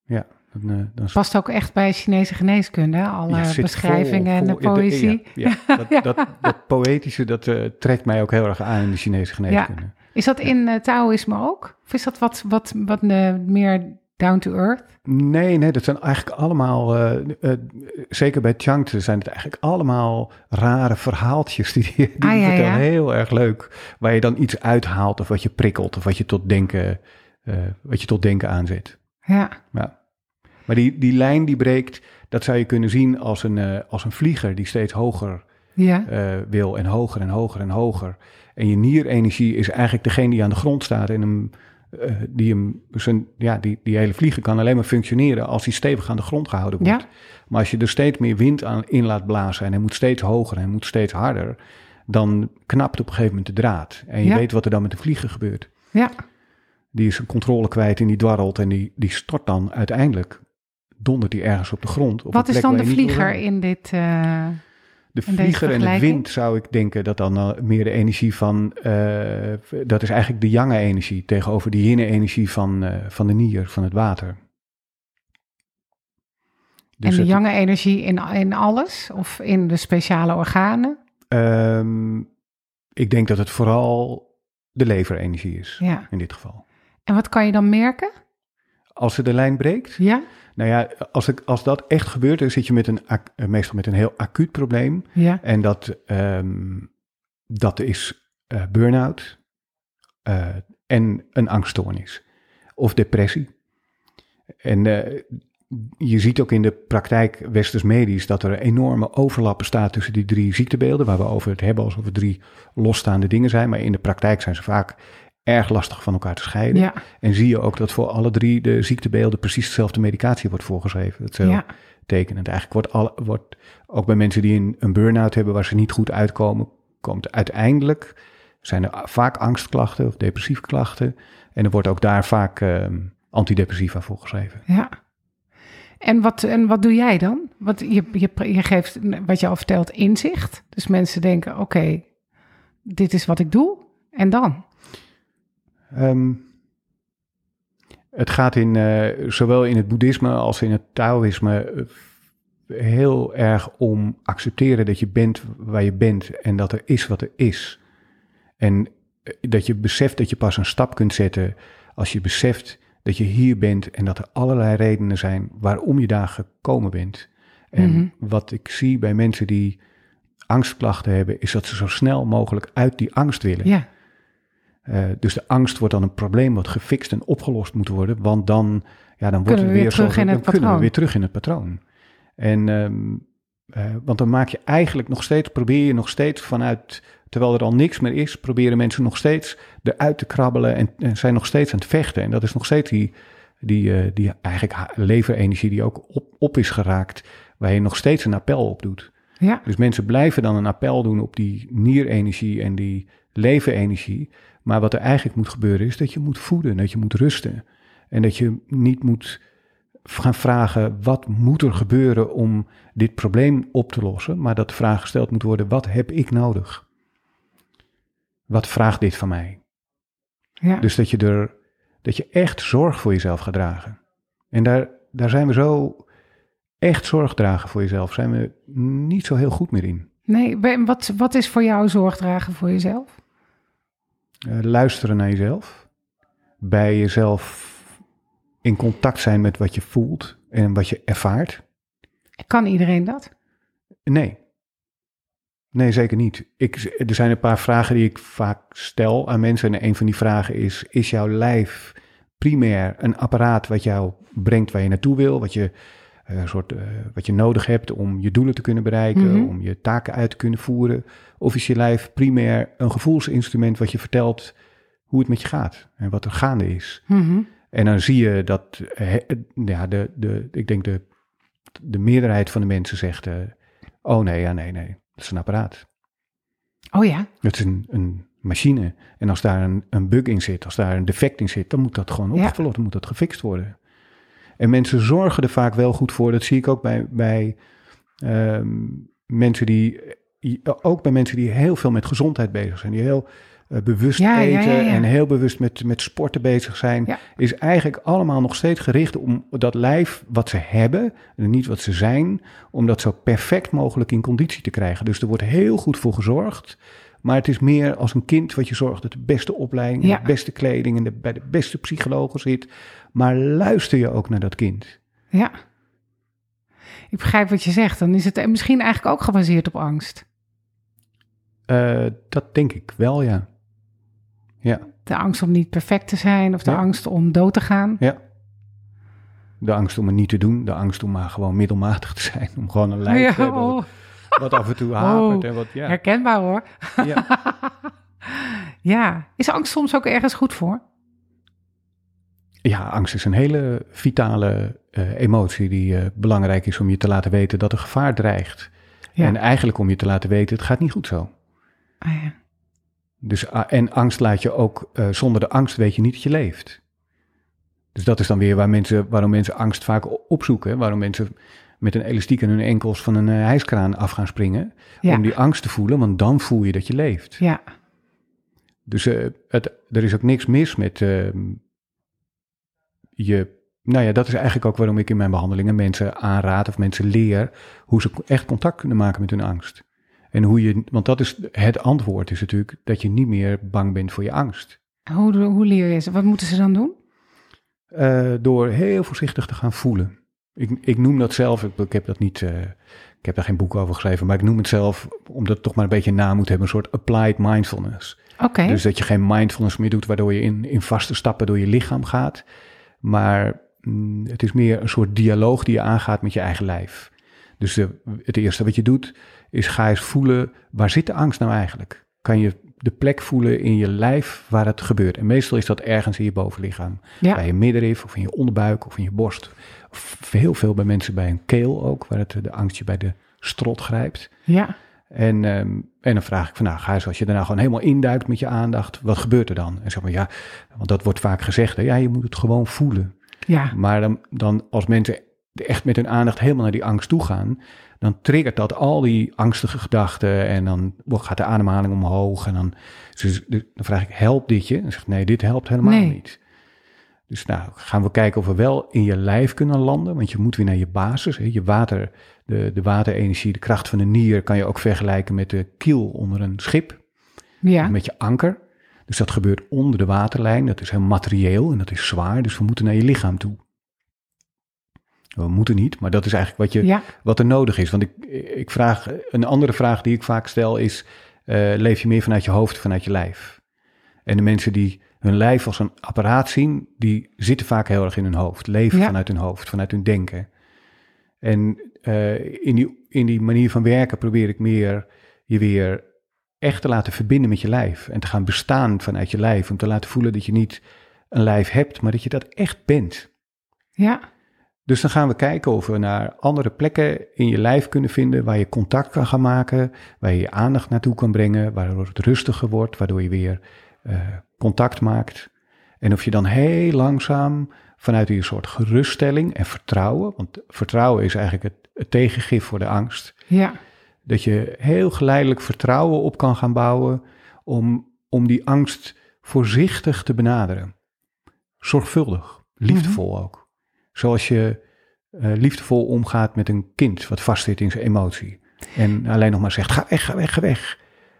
Ja, dan, eh, dan Past ook echt bij Chinese geneeskunde, alle Ja, beschrijvingen en vol- de poëzie. Ja, ja. Dat, dat, dat poëtische, dat eh, trekt mij ook heel erg aan in de Chinese geneeskunde. Is dat in eh, Taoïsme ook? Of is dat wat, wat, wat eh, meer down to earth? Nee, nee, dat zijn eigenlijk allemaal, eh, zeker bij Changte zijn het eigenlijk allemaal rare verhaaltjes die, die Ah, ja, vertellen. ja. Heel erg leuk. Waar je dan iets uithaalt of wat je prikkelt of wat je tot denken, eh, wat je tot denken aanzet. Ja, Ja. Maar die, die lijn die breekt, dat zou je kunnen zien als een, als een vlieger die steeds hoger ja, wil en hoger en hoger en hoger. En je nierenergie is eigenlijk degene die aan de grond staat en hem, eh, die hem, zijn, ja, die, die hele vlieger kan alleen maar functioneren als hij stevig aan de grond gehouden wordt. Ja. Maar als je er steeds meer wind aan in laat blazen en hij moet steeds hoger en hij moet steeds harder, dan knapt op een gegeven moment de draad. En je Ja. weet wat er dan met de vlieger gebeurt. ja. Die is zijn controle kwijt en die dwarrelt en die, die stort dan uiteindelijk, dondert die ergens op de grond. op Wat een is dan de vlieger in dit... eh, De vlieger en de wind zou ik denken dat dan eh, meer de energie van, eh, dat is eigenlijk de yange energie tegenover de yin energie van, eh, van de nier, van het water. Dus en de jonge energie in, in alles? Of in de speciale organen? ehm, ik denk dat het vooral de leverenergie is, Ja. in dit geval. En wat kan je dan merken? Als ze de lijn breekt, Ja? nou ja, als, ik, als dat echt gebeurt, dan zit je met een, eh, meestal met een heel acuut probleem. Ja. En dat, ehm, dat is eh burn-out eh, en een angststoornis of depressie. En je ziet ook in de praktijk westers medisch dat er enorme overlap bestaat tussen die drie ziektebeelden, waar we over het hebben alsof het drie losstaande dingen zijn. Maar in de praktijk zijn ze vaak erg lastig van elkaar te scheiden. Ja. En zie je ook dat voor alle drie de ziektebeelden precies dezelfde medicatie wordt voorgeschreven. Dat is heel Ja. tekenend. Eigenlijk wordt, al, wordt ook bij mensen die een, een burn-out hebben waar ze niet goed uitkomen, komt uiteindelijk, zijn er vaak angstklachten of depressieve klachten. En er wordt ook daar vaak ehm, antidepressiva voor geschreven. Ja. En wat, en wat doe jij dan? Wat, je, je, je geeft, wat je al vertelt, inzicht. Dus mensen denken, oké, dit is wat ik doe. En dan? Ehm, het gaat in, eh, zowel in het boeddhisme als in het taoïsme, eh, heel erg om accepteren dat je bent waar je bent en dat er is wat er is. En eh, dat je beseft dat je pas een stap kunt zetten als je beseft dat je hier bent en dat er allerlei redenen zijn waarom je daar gekomen bent. En Mhm. wat ik zie bij mensen die angstklachten hebben, is dat ze zo snel mogelijk uit die angst willen. Ja, Eh, dus de angst wordt dan een probleem wat gefixt en opgelost moet worden, want dan, ja, dan wordt we weer weer terug zo, in dan het kunnen we patroon. weer terug in het patroon. En ehm, eh, want dan maak je eigenlijk nog steeds, probeer je nog steeds vanuit, terwijl er al niks meer is, proberen mensen nog steeds eruit te krabbelen en, en zijn nog steeds aan het vechten. En dat is nog steeds die, die, eh, die eigenlijk leverenergie die ook op, op is geraakt, waar je nog steeds een appel op doet. ja, Dus mensen blijven dan een appel doen op die nierenergie en die levenenergie. Maar wat er eigenlijk moet gebeuren is dat je moet voeden, dat je moet rusten. En dat je niet moet gaan vragen wat moet er gebeuren om dit probleem op te lossen. Maar dat de vraag gesteld moet worden, wat heb ik nodig? Wat vraagt dit van mij? ja. Dus dat je er, dat je echt zorg voor jezelf gaat dragen. En daar, daar zijn we zo, echt zorg dragen voor jezelf, zijn we niet zo heel goed meer in. Nee, wat, wat is voor jou zorg dragen voor jezelf? Eh, luisteren naar jezelf. Bij jezelf in contact zijn met wat je voelt en wat je ervaart. Kan iedereen dat? Nee. Nee, zeker niet. Ik, er zijn een paar vragen die ik vaak stel aan mensen. En een van die vragen is: Is jouw lijf primair een apparaat wat jou brengt waar je naartoe wil? Wat je, een soort, eh, wat je nodig hebt om je doelen te kunnen bereiken, Mhm. om je taken uit te kunnen voeren? Of is je lijf primair een gevoelsinstrument wat je vertelt hoe het met je gaat en wat er gaande is? Mhm. En dan zie je dat, eh, ja, de, de, ik denk de, de meerderheid van de mensen zegt: eh, Oh nee, ja, nee, nee, dat is een apparaat. Oh ja, Het is een, een machine. En als daar een, een bug in zit, als daar een defect in zit, dan moet dat gewoon Ja. opgelost, dan moet dat gefixt worden. En mensen zorgen er vaak wel goed voor. Dat zie ik ook bij, bij ehm, mensen die, ook bij mensen die heel veel met gezondheid bezig zijn, die heel eh, bewust Ja, eten ja, ja. en heel bewust met, met sporten bezig zijn, is eigenlijk allemaal nog steeds gericht om dat lijf wat ze hebben, en niet wat ze zijn, om dat zo perfect mogelijk in conditie te krijgen. Dus er wordt heel goed voor gezorgd. Maar het is meer als een kind wat je zorgt dat de beste opleiding, Ja. de beste kleding en de, bij de beste psychologen zit. Maar luister je ook naar dat kind? ja. Ik begrijp wat je zegt. Dan is het misschien eigenlijk ook gebaseerd op angst. Eh, dat denk ik wel, ja. Ja, De angst om niet perfect te zijn of de Ja. angst om dood te gaan. ja. De angst om het niet te doen, de angst om maar gewoon middelmatig te zijn, om gewoon een lijf te hebben oh, wat, af en toe hapert en wat, ja. Herkenbaar hoor. ja. Ja, is angst soms ook ergens goed voor? Ja, angst is een hele vitale eh, emotie die eh, belangrijk is om je te laten weten dat er gevaar dreigt. Ja. En eigenlijk om je te laten weten, het gaat niet goed zo. Ah, ja. Dus, ah, en angst laat je ook, eh, zonder de angst weet je niet dat je leeft. Dus dat is dan weer waar mensen, waarom mensen angst vaak opzoeken. Waarom mensen met een elastiek aan hun enkels van een eh, hijskraan af gaan springen. Ja. Om die angst te voelen, want dan voel je dat je leeft. ja, Dus eh, het, er is ook niks mis met ehm, je. Nou ja, dat is eigenlijk ook waarom ik in mijn behandelingen mensen aanraad of mensen leer hoe ze echt contact kunnen maken met hun angst. En hoe je, want dat is het antwoord, is natuurlijk dat je niet meer bang bent voor je angst. Hoe, hoe leer je ze? Wat moeten ze dan doen? Eh, door heel voorzichtig te gaan voelen. Ik, ik noem dat zelf, ik, ik heb dat niet, eh, ik heb daar geen boek over geschreven, maar ik noem het zelf, omdat het toch maar een beetje naam moet hebben, een soort applied mindfulness. Oké, Dus dat je geen mindfulness meer doet, waardoor je in, in vaste stappen door je lichaam gaat. Maar mm, het is meer een soort dialoog die je aangaat met je eigen lijf. Dus de, het eerste wat je doet, is ga eens voelen, waar zit de angst nou eigenlijk? Kan je de plek voelen in je lijf waar het gebeurt? En meestal is dat ergens in je bovenlichaam. ja. Bij je middenrif of in je onderbuik of in je borst. Of heel veel bij mensen bij een keel ook, waar het, de angst je bij de strot grijpt. ja, En, ehm, en dan vraag ik van, nou, ga eens als je nou gewoon helemaal induikt met je aandacht, wat gebeurt er dan? En zeg maar, ja, want dat wordt vaak gezegd, hè, ja, je moet het gewoon voelen. ja, Maar dan, dan als mensen echt met hun aandacht helemaal naar die angst toe gaan, dan triggert dat al die angstige gedachten en dan gaat de ademhaling omhoog en dan, dus, dan vraag ik, helpt dit je? En zegt nee, dit helpt helemaal Nee. niet. Dus nou gaan we kijken of we wel in je lijf kunnen landen, want je moet weer naar je basis. Hè. Je water, de, de waterenergie, de kracht van de nier kan je ook vergelijken met de kiel onder een schip. Ja. Met je anker. Dus dat gebeurt onder de waterlijn. Dat is heel materieel en dat is zwaar. Dus we moeten naar je lichaam toe. We moeten niet, maar dat is eigenlijk wat, je, Ja. wat er nodig is. Want ik, ik vraag, een andere vraag die ik vaak stel is: eh, leef je meer vanuit je hoofd of vanuit je lijf? En de mensen die hun lijf als een apparaat zien, die zitten vaak heel erg in hun hoofd. Leven Ja. vanuit hun hoofd, vanuit hun denken. En eh, in, die, in die manier van werken probeer ik meer je weer echt te laten verbinden met je lijf. En te gaan bestaan vanuit je lijf. Om te laten voelen dat je niet een lijf hebt, maar dat je dat echt bent. Ja. Dus dan gaan we kijken of we naar andere plekken in je lijf kunnen vinden waar je contact kan gaan maken, waar je je aandacht naartoe kan brengen, waardoor het rustiger wordt, waardoor je weer eh, contact maakt. En of je dan heel langzaam vanuit een soort geruststelling en vertrouwen, want vertrouwen is eigenlijk het, het tegengif voor de angst, Ja. dat je heel geleidelijk vertrouwen op kan gaan bouwen om, om die angst voorzichtig te benaderen. Zorgvuldig, liefdevol ook. Zoals je eh, liefdevol omgaat met een kind wat vastzit in zijn emotie. En alleen nog maar zegt, ga weg, ga weg, ga weg.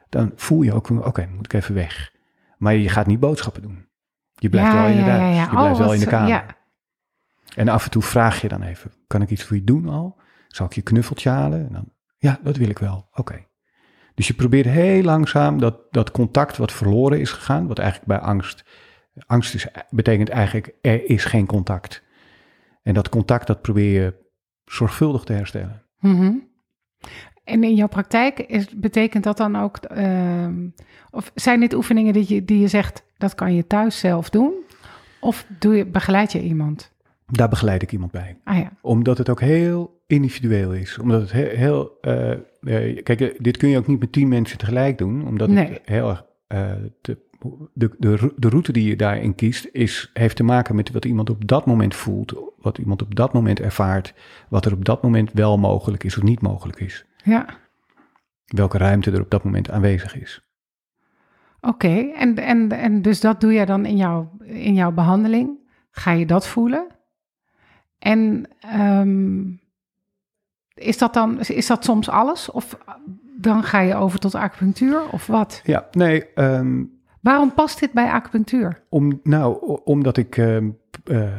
Dan voel je ook, oké, moet ik even weg. Maar je gaat niet boodschappen doen. Je blijft ja, wel in ja, huis, ja, ja. je blijft Oh, wel in de kamer. Ja. En af en toe vraag je dan even, kan ik iets voor je doen al? Zal ik je knuffeltje halen? En dan, ja, dat wil ik wel. Oké. Dus je probeert heel langzaam dat, dat contact wat verloren is gegaan, wat eigenlijk bij angst, angst is, betekent eigenlijk er is geen contact. En dat contact, dat probeer je zorgvuldig te herstellen. Mhm. En in jouw praktijk is, betekent dat dan ook, ehm, of zijn dit oefeningen die je, die je zegt, dat kan je thuis zelf doen? Of doe je, begeleid je iemand? Daar begeleid ik iemand bij. Ah ja, Omdat het ook heel individueel is. Omdat het heel. heel eh, eh, kijk, eh, dit kun je ook niet met tien mensen tegelijk doen. Omdat Nee. het heel erg. te- de, de, de route die je daarin kiest, is, heeft te maken met wat iemand op dat moment voelt. Wat iemand op dat moment ervaart. Wat er op dat moment wel mogelijk is of niet mogelijk is. ja. Welke ruimte er op dat moment aanwezig is. Oké, en, en, en dus dat doe jij dan in jouw, in jouw behandeling? Ga je dat voelen? En ehm, is, dat dan, is dat soms alles? Of dan ga je over tot acupunctuur of wat? Ja, nee. ehm, Waarom past dit bij acupunctuur? Om, nou, omdat ik. ehm, eh,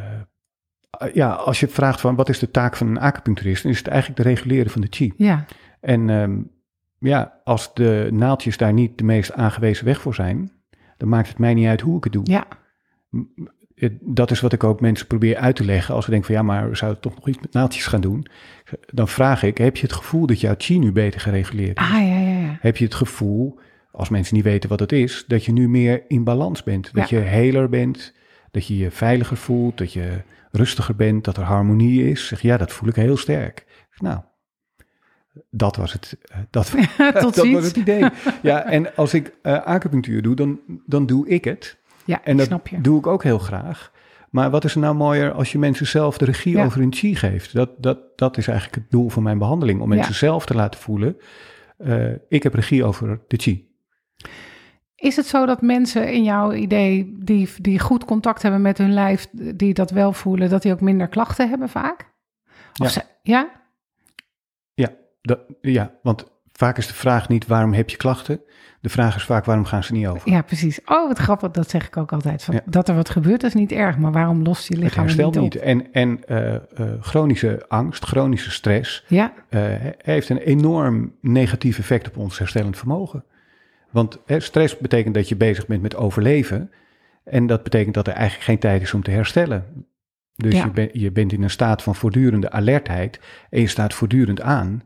ja, als je vraagt van wat is de taak van een acupuncturist, dan is het eigenlijk de reguleren van de chi. Ja, En ehm, ja, als de naaldjes daar niet de meest aangewezen weg voor zijn, dan maakt het mij niet uit hoe ik het doe. ja, Dat is wat ik ook mensen probeer uit te leggen. Als ze denken van ja, maar we zouden toch nog iets met naaldjes gaan doen. Dan vraag ik, heb je het gevoel dat jouw chi nu beter gereguleerd is? ah ja, ja, ja. Heb je het gevoel, als mensen niet weten wat het is, dat je nu meer in balans bent? Dat je heler bent, dat je je veiliger voelt, dat je rustiger bent, dat er harmonie is? Zeg ja, dat voel ik heel sterk. Nou, dat was het. eh, Dat, Tot dat was het idee. Ja, en als ik eh, acupunctuur doe, dan, dan doe ik het. Ja, En dat snap je. doe ik ook heel graag. Maar wat is er nou mooier als je mensen zelf de regie Ja. over hun chi geeft? Dat, dat, dat is eigenlijk het doel van mijn behandeling. Om mensen zelf te laten voelen, eh, ik heb regie over de chi. Is het zo dat mensen in jouw idee die, die goed contact hebben met hun lijf, die dat wel voelen, dat die ook minder klachten hebben vaak? Of Ja. ze- ja? Ja, dat, ja, want vaak is de vraag niet waarom heb je klachten. De vraag is vaak waarom gaan ze niet over. Ja, precies. Oh, wat grappig. Dat zeg ik ook altijd. Van, Ja. Dat er wat gebeurt, is niet erg. Maar waarom lost je lichaam het herstelt niet niet. op? En, en eh, eh, chronische angst, chronische stress, Ja, eh, heeft een enorm negatief effect op ons herstellend vermogen. Want hè, stress betekent dat je bezig bent met overleven. En dat betekent dat er eigenlijk geen tijd is om te herstellen. Dus Ja. je, ben- je bent in een staat van voortdurende alertheid en je staat voortdurend aan.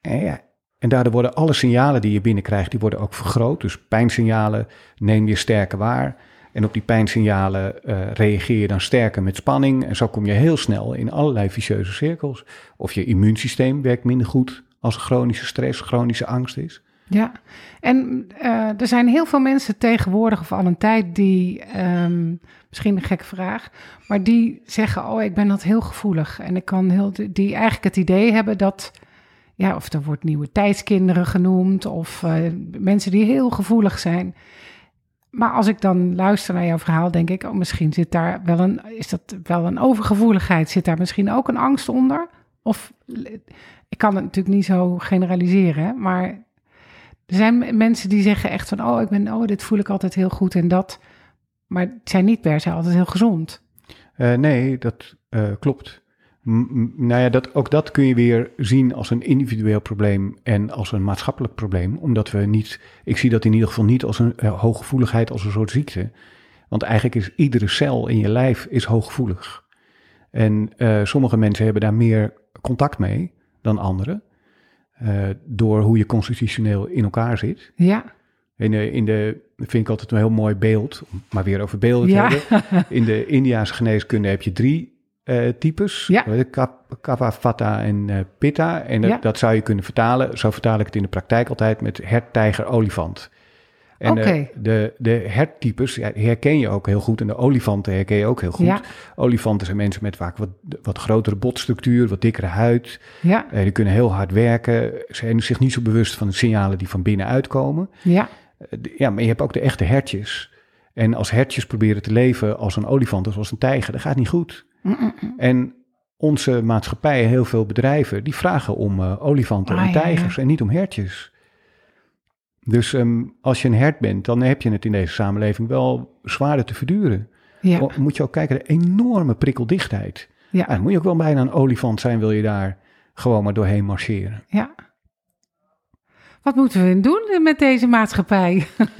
En, ja, en daardoor worden alle signalen die je binnenkrijgt, die worden ook vergroot. Dus pijnsignalen neem je sterker waar. En op die pijnsignalen eh, reageer je dan sterker met spanning. En zo kom je heel snel in allerlei vicieuze cirkels. Of je immuunsysteem werkt minder goed als er chronische stress, chronische angst is. Ja. En eh, er zijn heel veel mensen tegenwoordig of al een tijd die, ehm, misschien een gekke vraag, maar die zeggen, oh, ik ben dat heel gevoelig. En ik kan heel, die eigenlijk het idee hebben dat, ja, of er wordt nieuwe tijdskinderen genoemd, of eh, mensen die heel gevoelig zijn. Maar als ik dan luister naar jouw verhaal, denk ik, oh, misschien zit daar wel een, is dat wel een overgevoeligheid? Zit daar misschien ook een angst onder? Of ik kan het natuurlijk niet zo generaliseren, maar er zijn mensen die zeggen echt van, oh, ik ben, oh, dit voel ik altijd heel goed en dat, maar het zijn niet per se altijd heel gezond. Uh, nee, dat uh, klopt. Nou ja, dat, ook dat kun je weer zien als een individueel probleem en als een maatschappelijk probleem. Omdat we niet, ik zie dat in ieder geval niet als een uh, hooggevoeligheid, als een soort ziekte. Want eigenlijk is iedere cel in je lijf is hooggevoelig. En sommige mensen hebben daar meer contact mee dan anderen. Uh, door hoe je constitutioneel in elkaar zit. Ja. In de, in de, vind ik altijd een heel mooi beeld, maar weer over beelden te Ja. hebben. In de Indiaanse geneeskunde heb je drie uh, types. Ja. Kapha, Vata en uh, Pitta. En dat, Ja. dat zou je kunnen vertalen. Zo vertaal ik het in de praktijk altijd met hert, tijger, olifant. En eh, de, de hertypes herken je ook heel goed. En de olifanten herken je ook heel goed. Ja. Olifanten zijn mensen met vaak wat, wat grotere botstructuur, wat dikkere huid. Ja, Eh, die kunnen heel hard werken. Ze zijn zich niet zo bewust van de signalen die van binnen uitkomen. ja, Eh, Ja, maar je hebt ook de echte hertjes. En als hertjes proberen te leven als een olifant of als een tijger, dat gaat niet goed. En onze maatschappij, heel veel bedrijven, die vragen om olifanten Ah, en ja, ja. tijgers en niet om hertjes. Dus ehm, als je een hert bent, dan heb je het in deze samenleving wel zwaarder te verduren. ja, moet je ook kijken, de enorme prikkeldichtheid. ja, dan moet je ook wel bijna een olifant zijn, wil je daar gewoon maar doorheen marcheren. ja. Wat moeten we doen met deze maatschappij?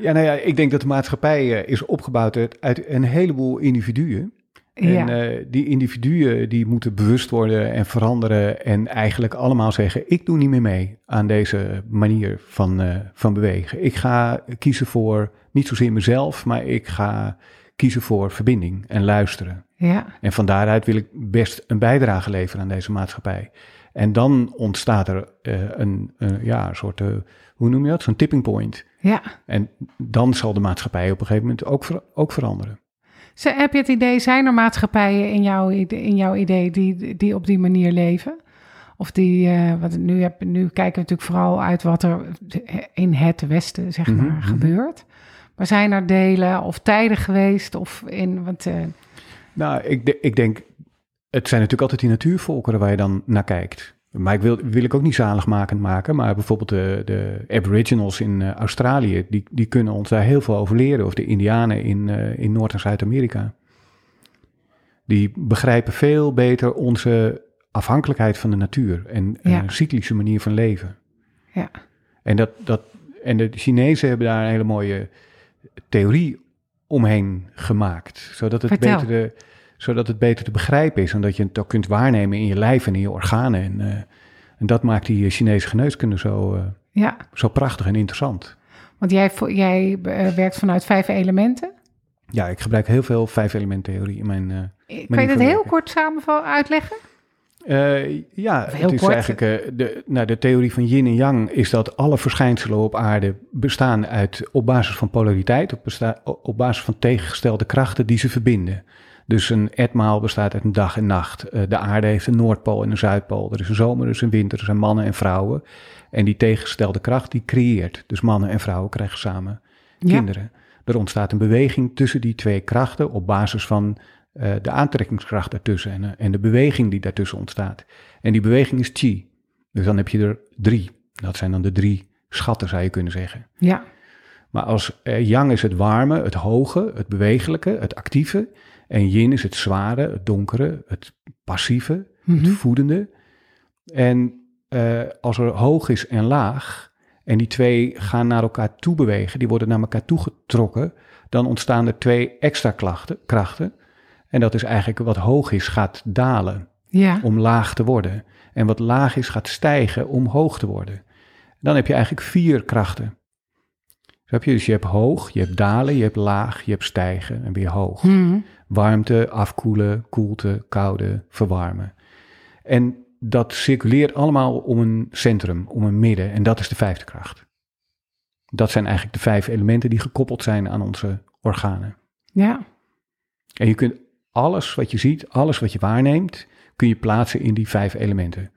Ja, nou ja, ik denk dat de maatschappij eh, is opgebouwd uit, uit een heleboel individuen. Ja, En eh, die individuen die moeten bewust worden en veranderen en eigenlijk allemaal zeggen, ik doe niet meer mee aan deze manier van, eh, van bewegen. Ik ga kiezen voor niet zozeer mezelf, maar ik ga kiezen voor verbinding en luisteren. ja, En van daaruit wil ik best een bijdrage leveren aan deze maatschappij. En dan ontstaat er eh, een, ja, een soort, hoe noem je dat, zo'n tipping point. ja. En dan zal de maatschappij op een gegeven moment ook, ver- ook veranderen. Heb je het idee, zijn er maatschappijen in jouw, in jouw idee die, die op die manier leven? Of die, eh, wat nu, heb, nu kijken we natuurlijk vooral uit wat er in het Westen, zeg maar, Mhm, mhm. gebeurt. Maar zijn er delen of tijden geweest? Of in, want, eh, Nou, ik, ik denk, het zijn natuurlijk altijd die natuurvolkeren waar je dan naar kijkt. Maar ik wil, wil ik ook niet zaligmakend maken. Maar bijvoorbeeld de, de Aboriginals in eh, Australië, die, die kunnen ons daar heel veel over leren. Of de Indianen in, eh, in Noord- en Zuid-Amerika. Die begrijpen veel beter onze afhankelijkheid van de natuur en Ja. een cyclische manier van leven. ja, En, dat, dat, en de Chinezen hebben daar een hele mooie theorie omheen gemaakt. Zodat het, Vertel. beter te, zodat het beter te begrijpen is. En dat je het ook kunt waarnemen in je lijf en in je organen. En, eh, en dat maakt die Chinese geneeskunde zo, eh, ja. zo prachtig en interessant. Want jij, jij eh, werkt vanuit vijf elementen. Ja, ik gebruik heel veel vijf-element-theorie in mijn... eh, Kan je dat heel kort samen uitleggen? Eh, ja, heel het is kort. eigenlijk eh, de, nou, de theorie van yin en yang is dat alle verschijnselen op aarde bestaan uit op basis van polariteit, op basis van tegengestelde krachten die ze verbinden. Dus een etmaal bestaat uit een dag en nacht. Eh, de aarde heeft een Noordpool en een Zuidpool. Er is een zomer, er is een winter, er zijn mannen en vrouwen. En die tegengestelde kracht die creëert. Dus mannen en vrouwen krijgen samen Ja. kinderen. Er ontstaat een beweging tussen die twee krachten op basis van eh, de aantrekkingskracht daartussen en, eh, en de beweging die daartussen ontstaat. En die beweging is chi. Dus dan heb je er drie. Dat zijn dan de drie schatten, zou je kunnen zeggen. Ja, Maar als yang is het warme, het hoge, het bewegelijke, het actieve. En yin is het zware, het donkere, het passieve, het Mhm. voedende. En eh, als er hoog is en laag, en die twee gaan naar elkaar toe bewegen, die worden naar elkaar toegetrokken, dan ontstaan er twee extra klachten, krachten. En dat is eigenlijk wat hoog is, gaat dalen ja, om laag te worden. En wat laag is, gaat stijgen om hoog te worden. Dan heb je eigenlijk vier krachten. Snap je? Dus je hebt hoog, je hebt dalen, je hebt laag, je hebt stijgen en weer hoog. Mhm. Warmte, afkoelen, koelte, koude, verwarmen. En dat circuleert allemaal om een centrum, om een midden. En dat is de vijfde kracht. Dat zijn eigenlijk de vijf elementen die gekoppeld zijn aan onze organen. ja, En je kunt alles wat je ziet, alles wat je waarneemt, kun je plaatsen in die vijf elementen.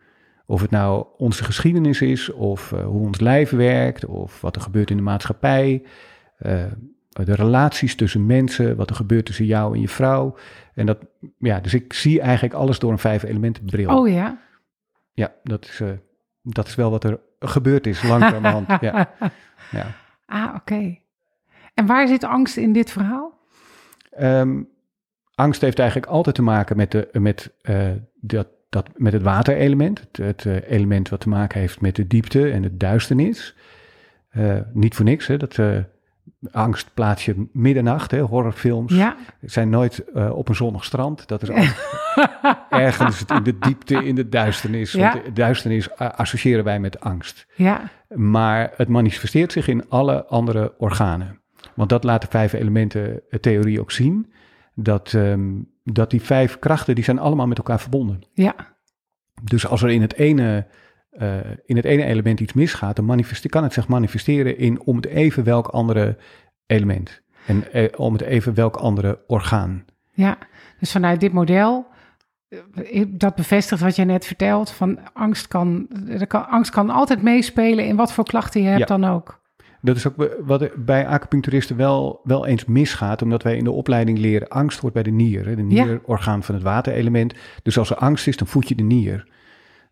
Of het nou onze geschiedenis is, of eh, hoe ons lijf werkt, of wat er gebeurt in de maatschappij. eh, de relaties tussen mensen, wat er gebeurt tussen jou en je vrouw. En dat, ja, dus ik zie eigenlijk alles door een vijf elementen bril. Oh ja. Ja, dat is, eh, dat is wel wat er gebeurd is langzamerhand. ja. ja. Ah, oké. En waar zit angst in dit verhaal? Ehm, angst heeft eigenlijk altijd te maken met, de, met, uh, dat, dat, met het waterelement. Het, het uh, element wat te maken heeft met de diepte en het duisternis. Niet voor niks, hè, dat angst plaats je middernacht, hè, horrorfilms. Ja. zijn nooit op een zonnig strand. Dat is ergens in de diepte, in de duisternis. Ja. Want de duisternis associëren wij met angst. Ja. Maar het manifesteert zich in alle andere organen. Want dat laat de vijf elementen theorie ook zien. Dat, um, dat die vijf krachten, die zijn allemaal met elkaar verbonden. Ja. Dus als er in het ene, uh, in het ene element iets misgaat, dan kan het zich manifesteren in om het even welk andere element. En uh, om het even welk andere orgaan. Ja, dus vanuit dit model, eh, dat bevestigt wat je net vertelt, van angst kan, kan, angst kan altijd meespelen in wat voor klachten je hebt Ja. dan ook. Dat is ook wat bij acupuncturisten wel, wel eens misgaat, omdat wij in de opleiding leren angst hoort bij de nier. De Ja. nier, orgaan van het waterelement. Dus als er angst is, dan voed je de nier.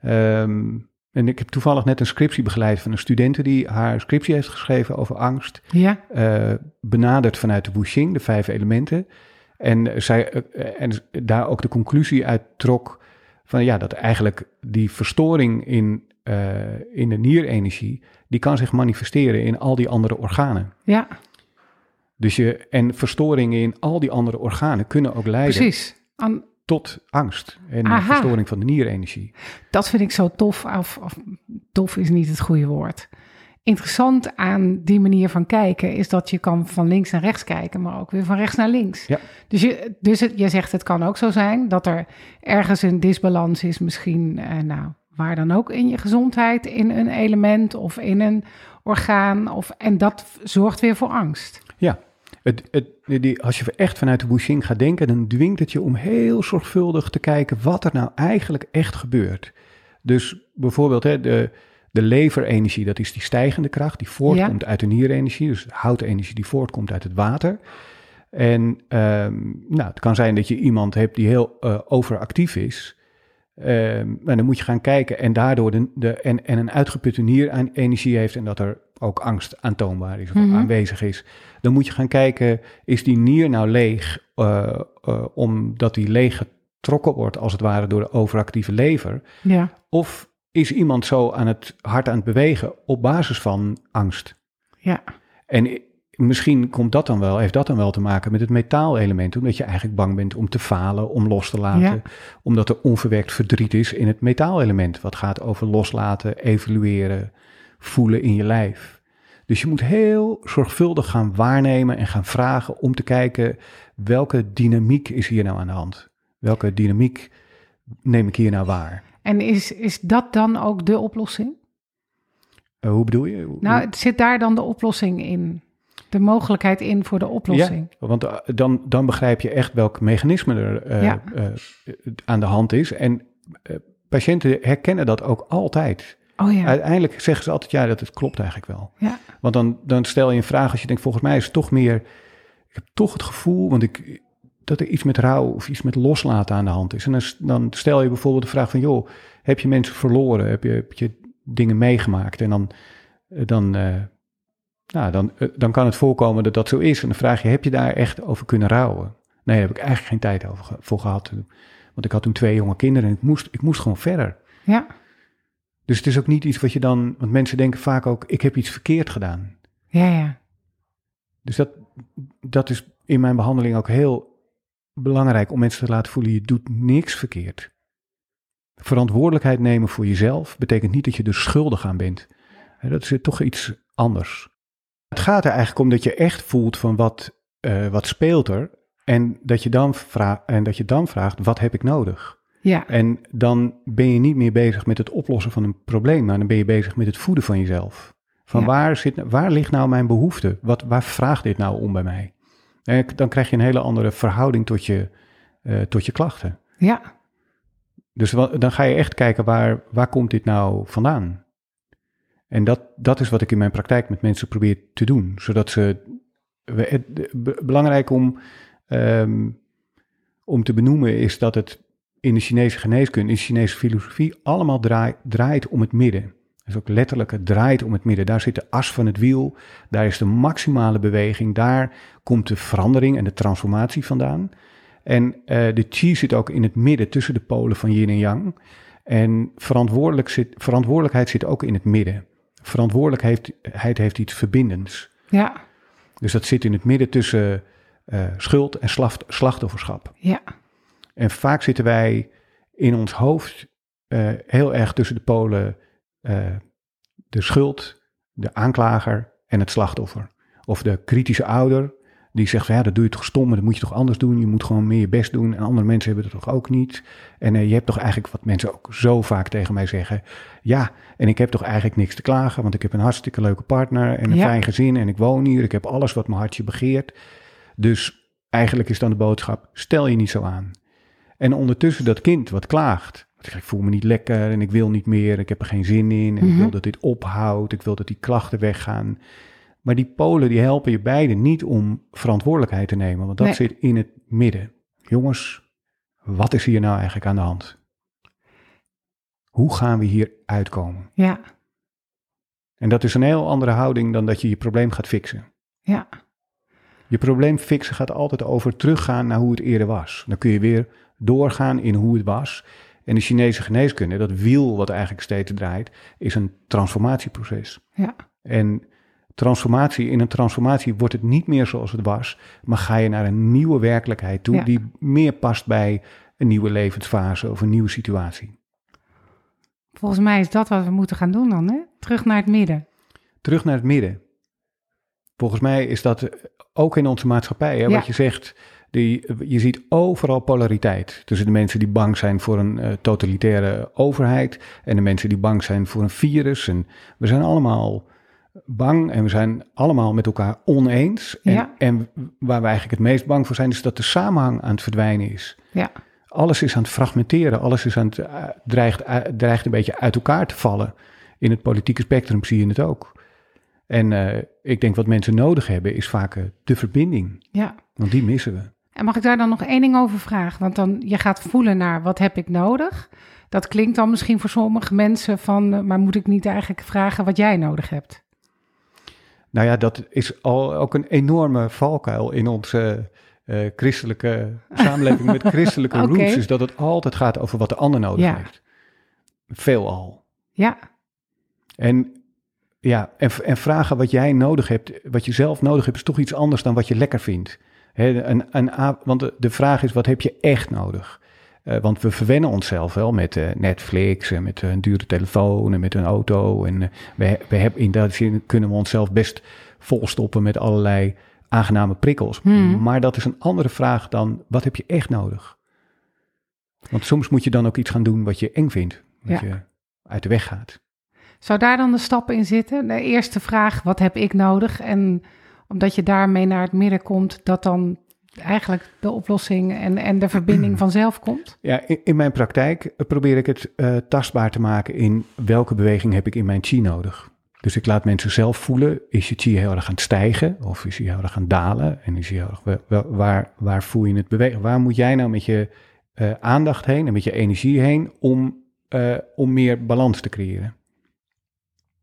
Ehm, en ik heb toevallig net een scriptie begeleid van een studente die haar scriptie heeft geschreven over angst. Ja, eh, benaderd vanuit de Wuxing, de vijf elementen. En, zij, eh, en daar ook de conclusie uit trok van ja, dat eigenlijk die verstoring in, eh, in de nierenergie, die kan zich manifesteren in al die andere organen. ja, Dus je, en verstoringen in al die andere organen kunnen ook leiden precies. An- tot angst en Aha. verstoring van de nierenergie. dat vind ik zo tof, of, of tof is niet het goede woord. Interessant aan die manier van kijken is dat je kan van links naar rechts kijken, maar ook weer van rechts naar links. Ja. Dus, je, dus het, je zegt het kan ook zo zijn dat er ergens een disbalans is, misschien, eh, nou, waar dan ook in je gezondheid, in een element of in een orgaan, of, en dat zorgt weer voor angst. Ja, het, het, die, als je echt vanuit de Wuxing gaat denken, dan dwingt het je om heel zorgvuldig te kijken wat er nou eigenlijk echt gebeurt. Dus bijvoorbeeld hè, de, de leverenergie, dat is die stijgende kracht, die voortkomt uit de nierenergie, dus houtenergie die voortkomt uit het water. En ehm, nou, het kan zijn dat je iemand hebt die heel eh, overactief is. Ehm, en dan moet je gaan kijken en daardoor de, de, en, en een uitgeputte nierenergie heeft en dat er ook angst aantoonbaar is of Mhm. aanwezig is. Dan moet je gaan kijken, is die nier nou leeg eh, eh, omdat die leeg getrokken wordt als het ware door de overactieve lever? Ja, Of is iemand zo aan het hard aan het bewegen op basis van angst? ja, En misschien komt dat dan wel, heeft dat dan wel te maken met het metaalelement, omdat je eigenlijk bang bent om te falen, om los te laten, Ja. omdat er onverwerkt verdriet is in het metaalelement, wat gaat over loslaten, evalueren, voelen in je lijf. Dus je moet heel zorgvuldig gaan waarnemen en gaan vragen om te kijken welke dynamiek is hier nou aan de hand? Welke dynamiek neem ik hier nou waar? En is, is dat dan ook de oplossing? Eh, hoe bedoel je? Nou, het zit daar dan de oplossing in? De mogelijkheid in voor de oplossing? Ja, want eh, dan, dan begrijp je echt welk mechanisme er eh, Ja. aan de hand is. En patiënten herkennen dat ook altijd. Oh ja, Uiteindelijk zeggen ze altijd, ja, dat het klopt eigenlijk wel. ja, Want dan, dan stel je een vraag als je denkt, volgens mij is het toch meer... Ik heb toch het gevoel, want ik, dat er iets met rouw of iets met loslaten aan de hand is. En dan, dan stel je bijvoorbeeld de vraag van, joh, heb je mensen verloren? Heb je, heb je dingen meegemaakt? En dan, eh, dan, eh, nou, dan, eh, dan kan het voorkomen dat dat zo is. En dan vraag je, heb je daar echt over kunnen rouwen? Nee, daar heb ik eigenlijk geen tijd over, voor gehad. Want ik had toen twee jonge kinderen en ik moest, ik moest gewoon verder. ja, Dus het is ook niet iets wat je dan... Want mensen denken vaak ook, ik heb iets verkeerd gedaan. ja, ja. Dus dat, dat is in mijn behandeling ook heel belangrijk om mensen te laten voelen, je doet niks verkeerd. Verantwoordelijkheid nemen voor jezelf betekent niet dat je er schuldig aan bent. Dat is toch iets anders. Het gaat er eigenlijk om dat je echt voelt van wat, eh, wat speelt er en dat, je dan en dat je dan vraagt, wat heb ik nodig? Ja, En dan ben je niet meer bezig met het oplossen van een probleem, maar dan ben je bezig met het voeden van jezelf. Van Ja. waar, zit, waar ligt nou mijn behoefte? Wat, waar vraagt dit nou om bij mij? En dan krijg je een hele andere verhouding tot je, eh, tot je klachten. ja, Dus dan ga je echt kijken waar, waar komt dit nou vandaan? En dat, dat is wat ik in mijn praktijk met mensen probeer te doen, zodat ze het, belangrijk om, ehm, om te benoemen is dat het in de Chinese geneeskunde, in de Chinese filosofie, allemaal draai- draait om het midden. Dus ook letterlijk, het draait om het midden. Daar zit de as van het wiel, daar is de maximale beweging, daar komt de verandering en de transformatie vandaan. En eh, de chi zit ook in het midden tussen de polen van yin en yang. En verantwoordelijk zit, verantwoordelijkheid zit ook in het midden. Verantwoordelijkheid heeft, heeft iets verbindends. Ja, Dus dat zit in het midden tussen eh, schuld en slacht- slachtofferschap. ja, En vaak zitten wij in ons hoofd eh, heel erg tussen de polen eh, de schuld, de aanklager en het slachtoffer. Of de kritische ouder die zegt van ja, dat doe je toch stom, maar dat moet je toch anders doen. Je moet gewoon meer je best doen en andere mensen hebben het toch ook niet. En eh, je hebt toch eigenlijk, wat mensen ook zo vaak tegen mij zeggen, ja, en ik heb toch eigenlijk niks te klagen, want ik heb een hartstikke leuke partner en een Ja. fijn gezin en ik woon hier, ik heb alles wat mijn hartje begeert. Dus eigenlijk is dan de boodschap, stel je niet zo aan. En ondertussen dat kind wat klaagt. Ik voel me niet lekker en ik wil niet meer. Ik heb er geen zin in. En ik Mhm. wil dat dit ophoudt. Ik wil dat die klachten weggaan. Maar die polen die helpen je beiden niet om verantwoordelijkheid te nemen. Want dat Nee. zit in het midden. Jongens, wat is hier nou eigenlijk aan de hand? Hoe gaan we hier uitkomen? ja, En dat is een heel andere houding dan dat je je probleem gaat fixen. ja, Je probleem fixen gaat altijd over teruggaan naar hoe het eerder was. Dan kun je weer doorgaan in hoe het was. En de Chinese geneeskunde, dat wiel wat eigenlijk steeds draait, is een transformatieproces. ja, En transformatie, in een transformatie wordt het niet meer zoals het was, maar ga je naar een nieuwe werkelijkheid toe Ja. die meer past bij een nieuwe levensfase of een nieuwe situatie. Volgens mij is dat wat we moeten gaan doen dan, hè? Terug naar het midden. Terug naar het midden. Volgens mij is dat ook in onze maatschappij, hè, Ja. wat je zegt. Die, je ziet overal polariteit tussen de mensen die bang zijn voor een eh, totalitaire overheid en de mensen die bang zijn voor een virus. En we zijn allemaal bang en we zijn allemaal met elkaar oneens. En, Ja. en waar we eigenlijk het meest bang voor zijn, is dat de samenhang aan het verdwijnen is. Ja, Alles is aan het fragmenteren, alles is aan het, eh, dreigt, eh, dreigt een beetje uit elkaar te vallen. In het politieke spectrum zie je het ook. En ik denk wat mensen nodig hebben is vaak de verbinding, ja. want die missen we. En mag ik daar dan nog één ding over vragen? Want dan, je gaat voelen naar wat heb ik nodig? Dat klinkt dan misschien voor sommige mensen van, eh, maar moet ik niet eigenlijk vragen wat jij nodig hebt? Nou ja, dat is al ook een enorme valkuil in onze eh, christelijke samenleving met christelijke Oké. roots. Is dat het altijd gaat over wat de ander nodig Ja. heeft. Veelal. Ja, En ja, en, en vragen wat jij nodig hebt, wat je zelf nodig hebt, is toch iets anders dan wat je lekker vindt. Hè, een, een, want de, de vraag is, wat heb je echt nodig? Eh, want we verwennen onszelf wel met eh, Netflix en met een dure telefoon en met een auto. En eh, we, we hebben, in dat zin kunnen we onszelf best volstoppen met allerlei aangename prikkels. Hmm. Maar dat is een andere vraag dan, wat heb je echt nodig? Want soms moet je dan ook iets gaan doen wat je eng vindt, wat Ja. je uit de weg gaat. zou daar dan de stappen in zitten? De eerste vraag, wat heb ik nodig? En omdat je daarmee naar het midden komt, dat dan eigenlijk de oplossing en, en de verbinding vanzelf komt? Ja, in, in mijn praktijk eh, probeer ik het eh, tastbaar te maken in welke beweging heb ik in mijn chi nodig. Dus ik laat mensen zelf voelen, is je chi heel erg aan het stijgen of is hij heel erg aan het dalen? En is hij heel erg, waar, waar voel je het bewegen? Waar moet jij nou met je eh, aandacht heen en met je energie heen om, om meer balans te creëren?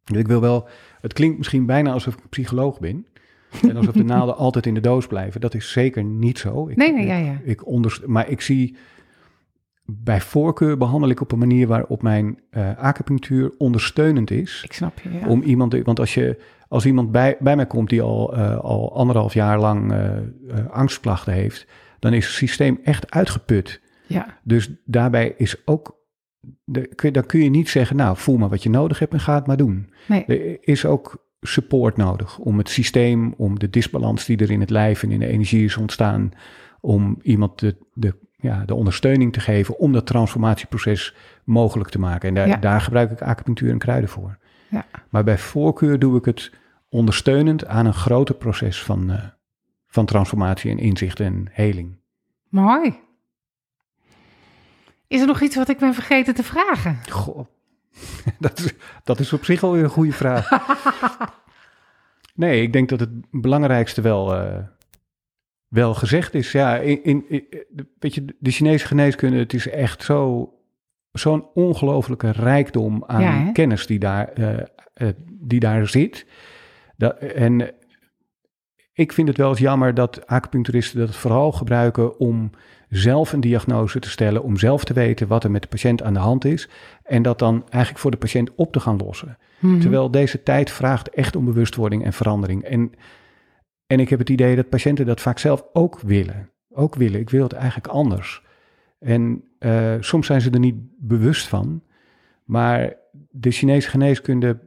Dus ik wil wel, het klinkt misschien bijna alsof ik een psycholoog ben. En alsof de naalden altijd in de doos blijven. Dat is zeker niet zo. Ik, Nee, nee, ja, ja. ik onderst- maar ik zie bij voorkeur behandel ik op een manier waarop mijn eh acupunctuur ondersteunend is. Ik snap je, ja. Om iemand, want als, je, als iemand bij, bij mij komt die al, eh, al anderhalf jaar lang eh, angstklachten heeft, dan is het systeem echt uitgeput. Ja, Dus daarbij is ook, de, kun- dan kun je niet zeggen, nou voel maar wat je nodig hebt en ga het maar doen. nee, Er is ook support nodig om het systeem, om de disbalans die er in het lijf en in de energie is ontstaan, om iemand de, de, ja, de ondersteuning te geven om dat transformatieproces mogelijk te maken. En daar, Ja. daar gebruik ik acupunctuur en kruiden voor. Ja. Maar bij voorkeur doe ik het ondersteunend aan een groter proces van, eh, van transformatie en inzicht en heling. mooi. Is er nog iets wat ik ben vergeten te vragen? Goh, dat is, dat is op zich alweer een goede vraag. Nee, ik denk dat het belangrijkste wel, eh, wel gezegd is. Ja, in, in, in- weet je, de Chinese geneeskunde, het is echt zo, zo'n ongelofelijke rijkdom aan Ja, kennis die daar, eh, eh, die daar zit. Dat, en ik vind het wel eens jammer dat acupuncturisten dat vooral gebruiken om zelf een diagnose te stellen, om zelf te weten wat er met de patiënt aan de hand is en dat dan eigenlijk voor de patiënt op te gaan lossen. Mhm. Terwijl deze tijd vraagt echt om bewustwording en verandering. En, en ik heb het idee dat patiënten dat vaak zelf ook willen. Ook willen. Ik wil het eigenlijk anders. En eh, soms zijn ze er niet bewust van. Maar de Chinese geneeskunde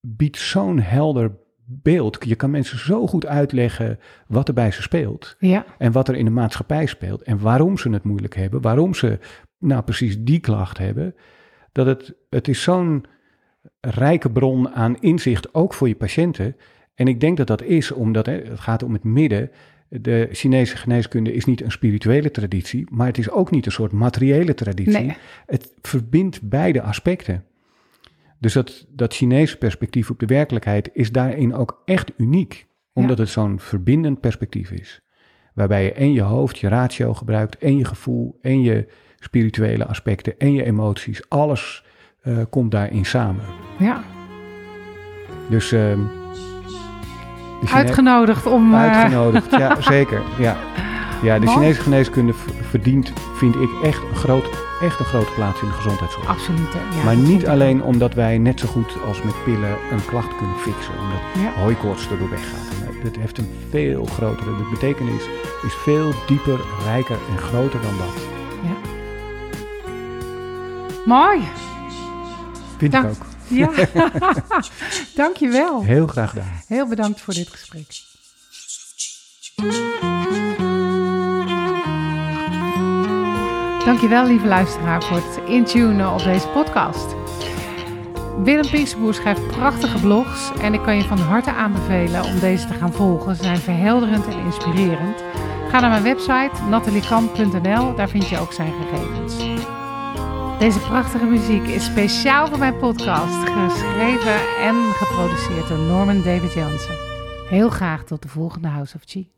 biedt zo'n helder beeld. Je kan mensen zo goed uitleggen wat er bij ze speelt. Ja, En wat er in de maatschappij speelt. En waarom ze het moeilijk hebben. Waarom ze nou precies die klacht hebben. Dat het, het is zo'n rijke bron aan inzicht, ook voor je patiënten. En ik denk dat dat is omdat hè, het gaat om het midden. De Chinese geneeskunde is niet een spirituele traditie, maar het is ook niet een soort materiële traditie. Nee. Het verbindt beide aspecten. Dus dat, dat Chinese perspectief op de werkelijkheid is daarin ook echt uniek, omdat het zo'n verbindend perspectief is. Waarbij je en je hoofd, je ratio gebruikt, en je gevoel, en je spirituele aspecten, en je emoties. Alles eh, komt daarin samen. ja. Dus ehm, Chine- Uitgenodigd om... eh, uitgenodigd, ja zeker. Ja, ja de. Chinese geneeskunde verdient, vind ik, echt een, groot, echt een grote plaats in de gezondheidszorg. Absoluut. Ja, maar niet alleen omdat wij net zo goed als met pillen een klacht kunnen fixen. Omdat. Ja. hooikoorts erdoor weggaat. Dat heeft een veel grotere, de betekenis is veel dieper, rijker en groter dan dat. Mooi. Vind Dank- ik ook. Ja. Dankjewel. Heel graag gedaan. Heel bedankt voor dit gesprek. Dankjewel, lieve luisteraar, voor het intunen op deze podcast. Willem Pinksterboer schrijft prachtige blogs en ik kan je van harte aanbevelen om deze te gaan volgen. Ze zijn verhelderend en inspirerend. Ga naar mijn website nataliekamp.nl, daar vind je ook zijn gegevens. Deze prachtige muziek is speciaal voor mijn podcast, geschreven en geproduceerd door Norman David Jansen. Heel graag tot de volgende House of Chi.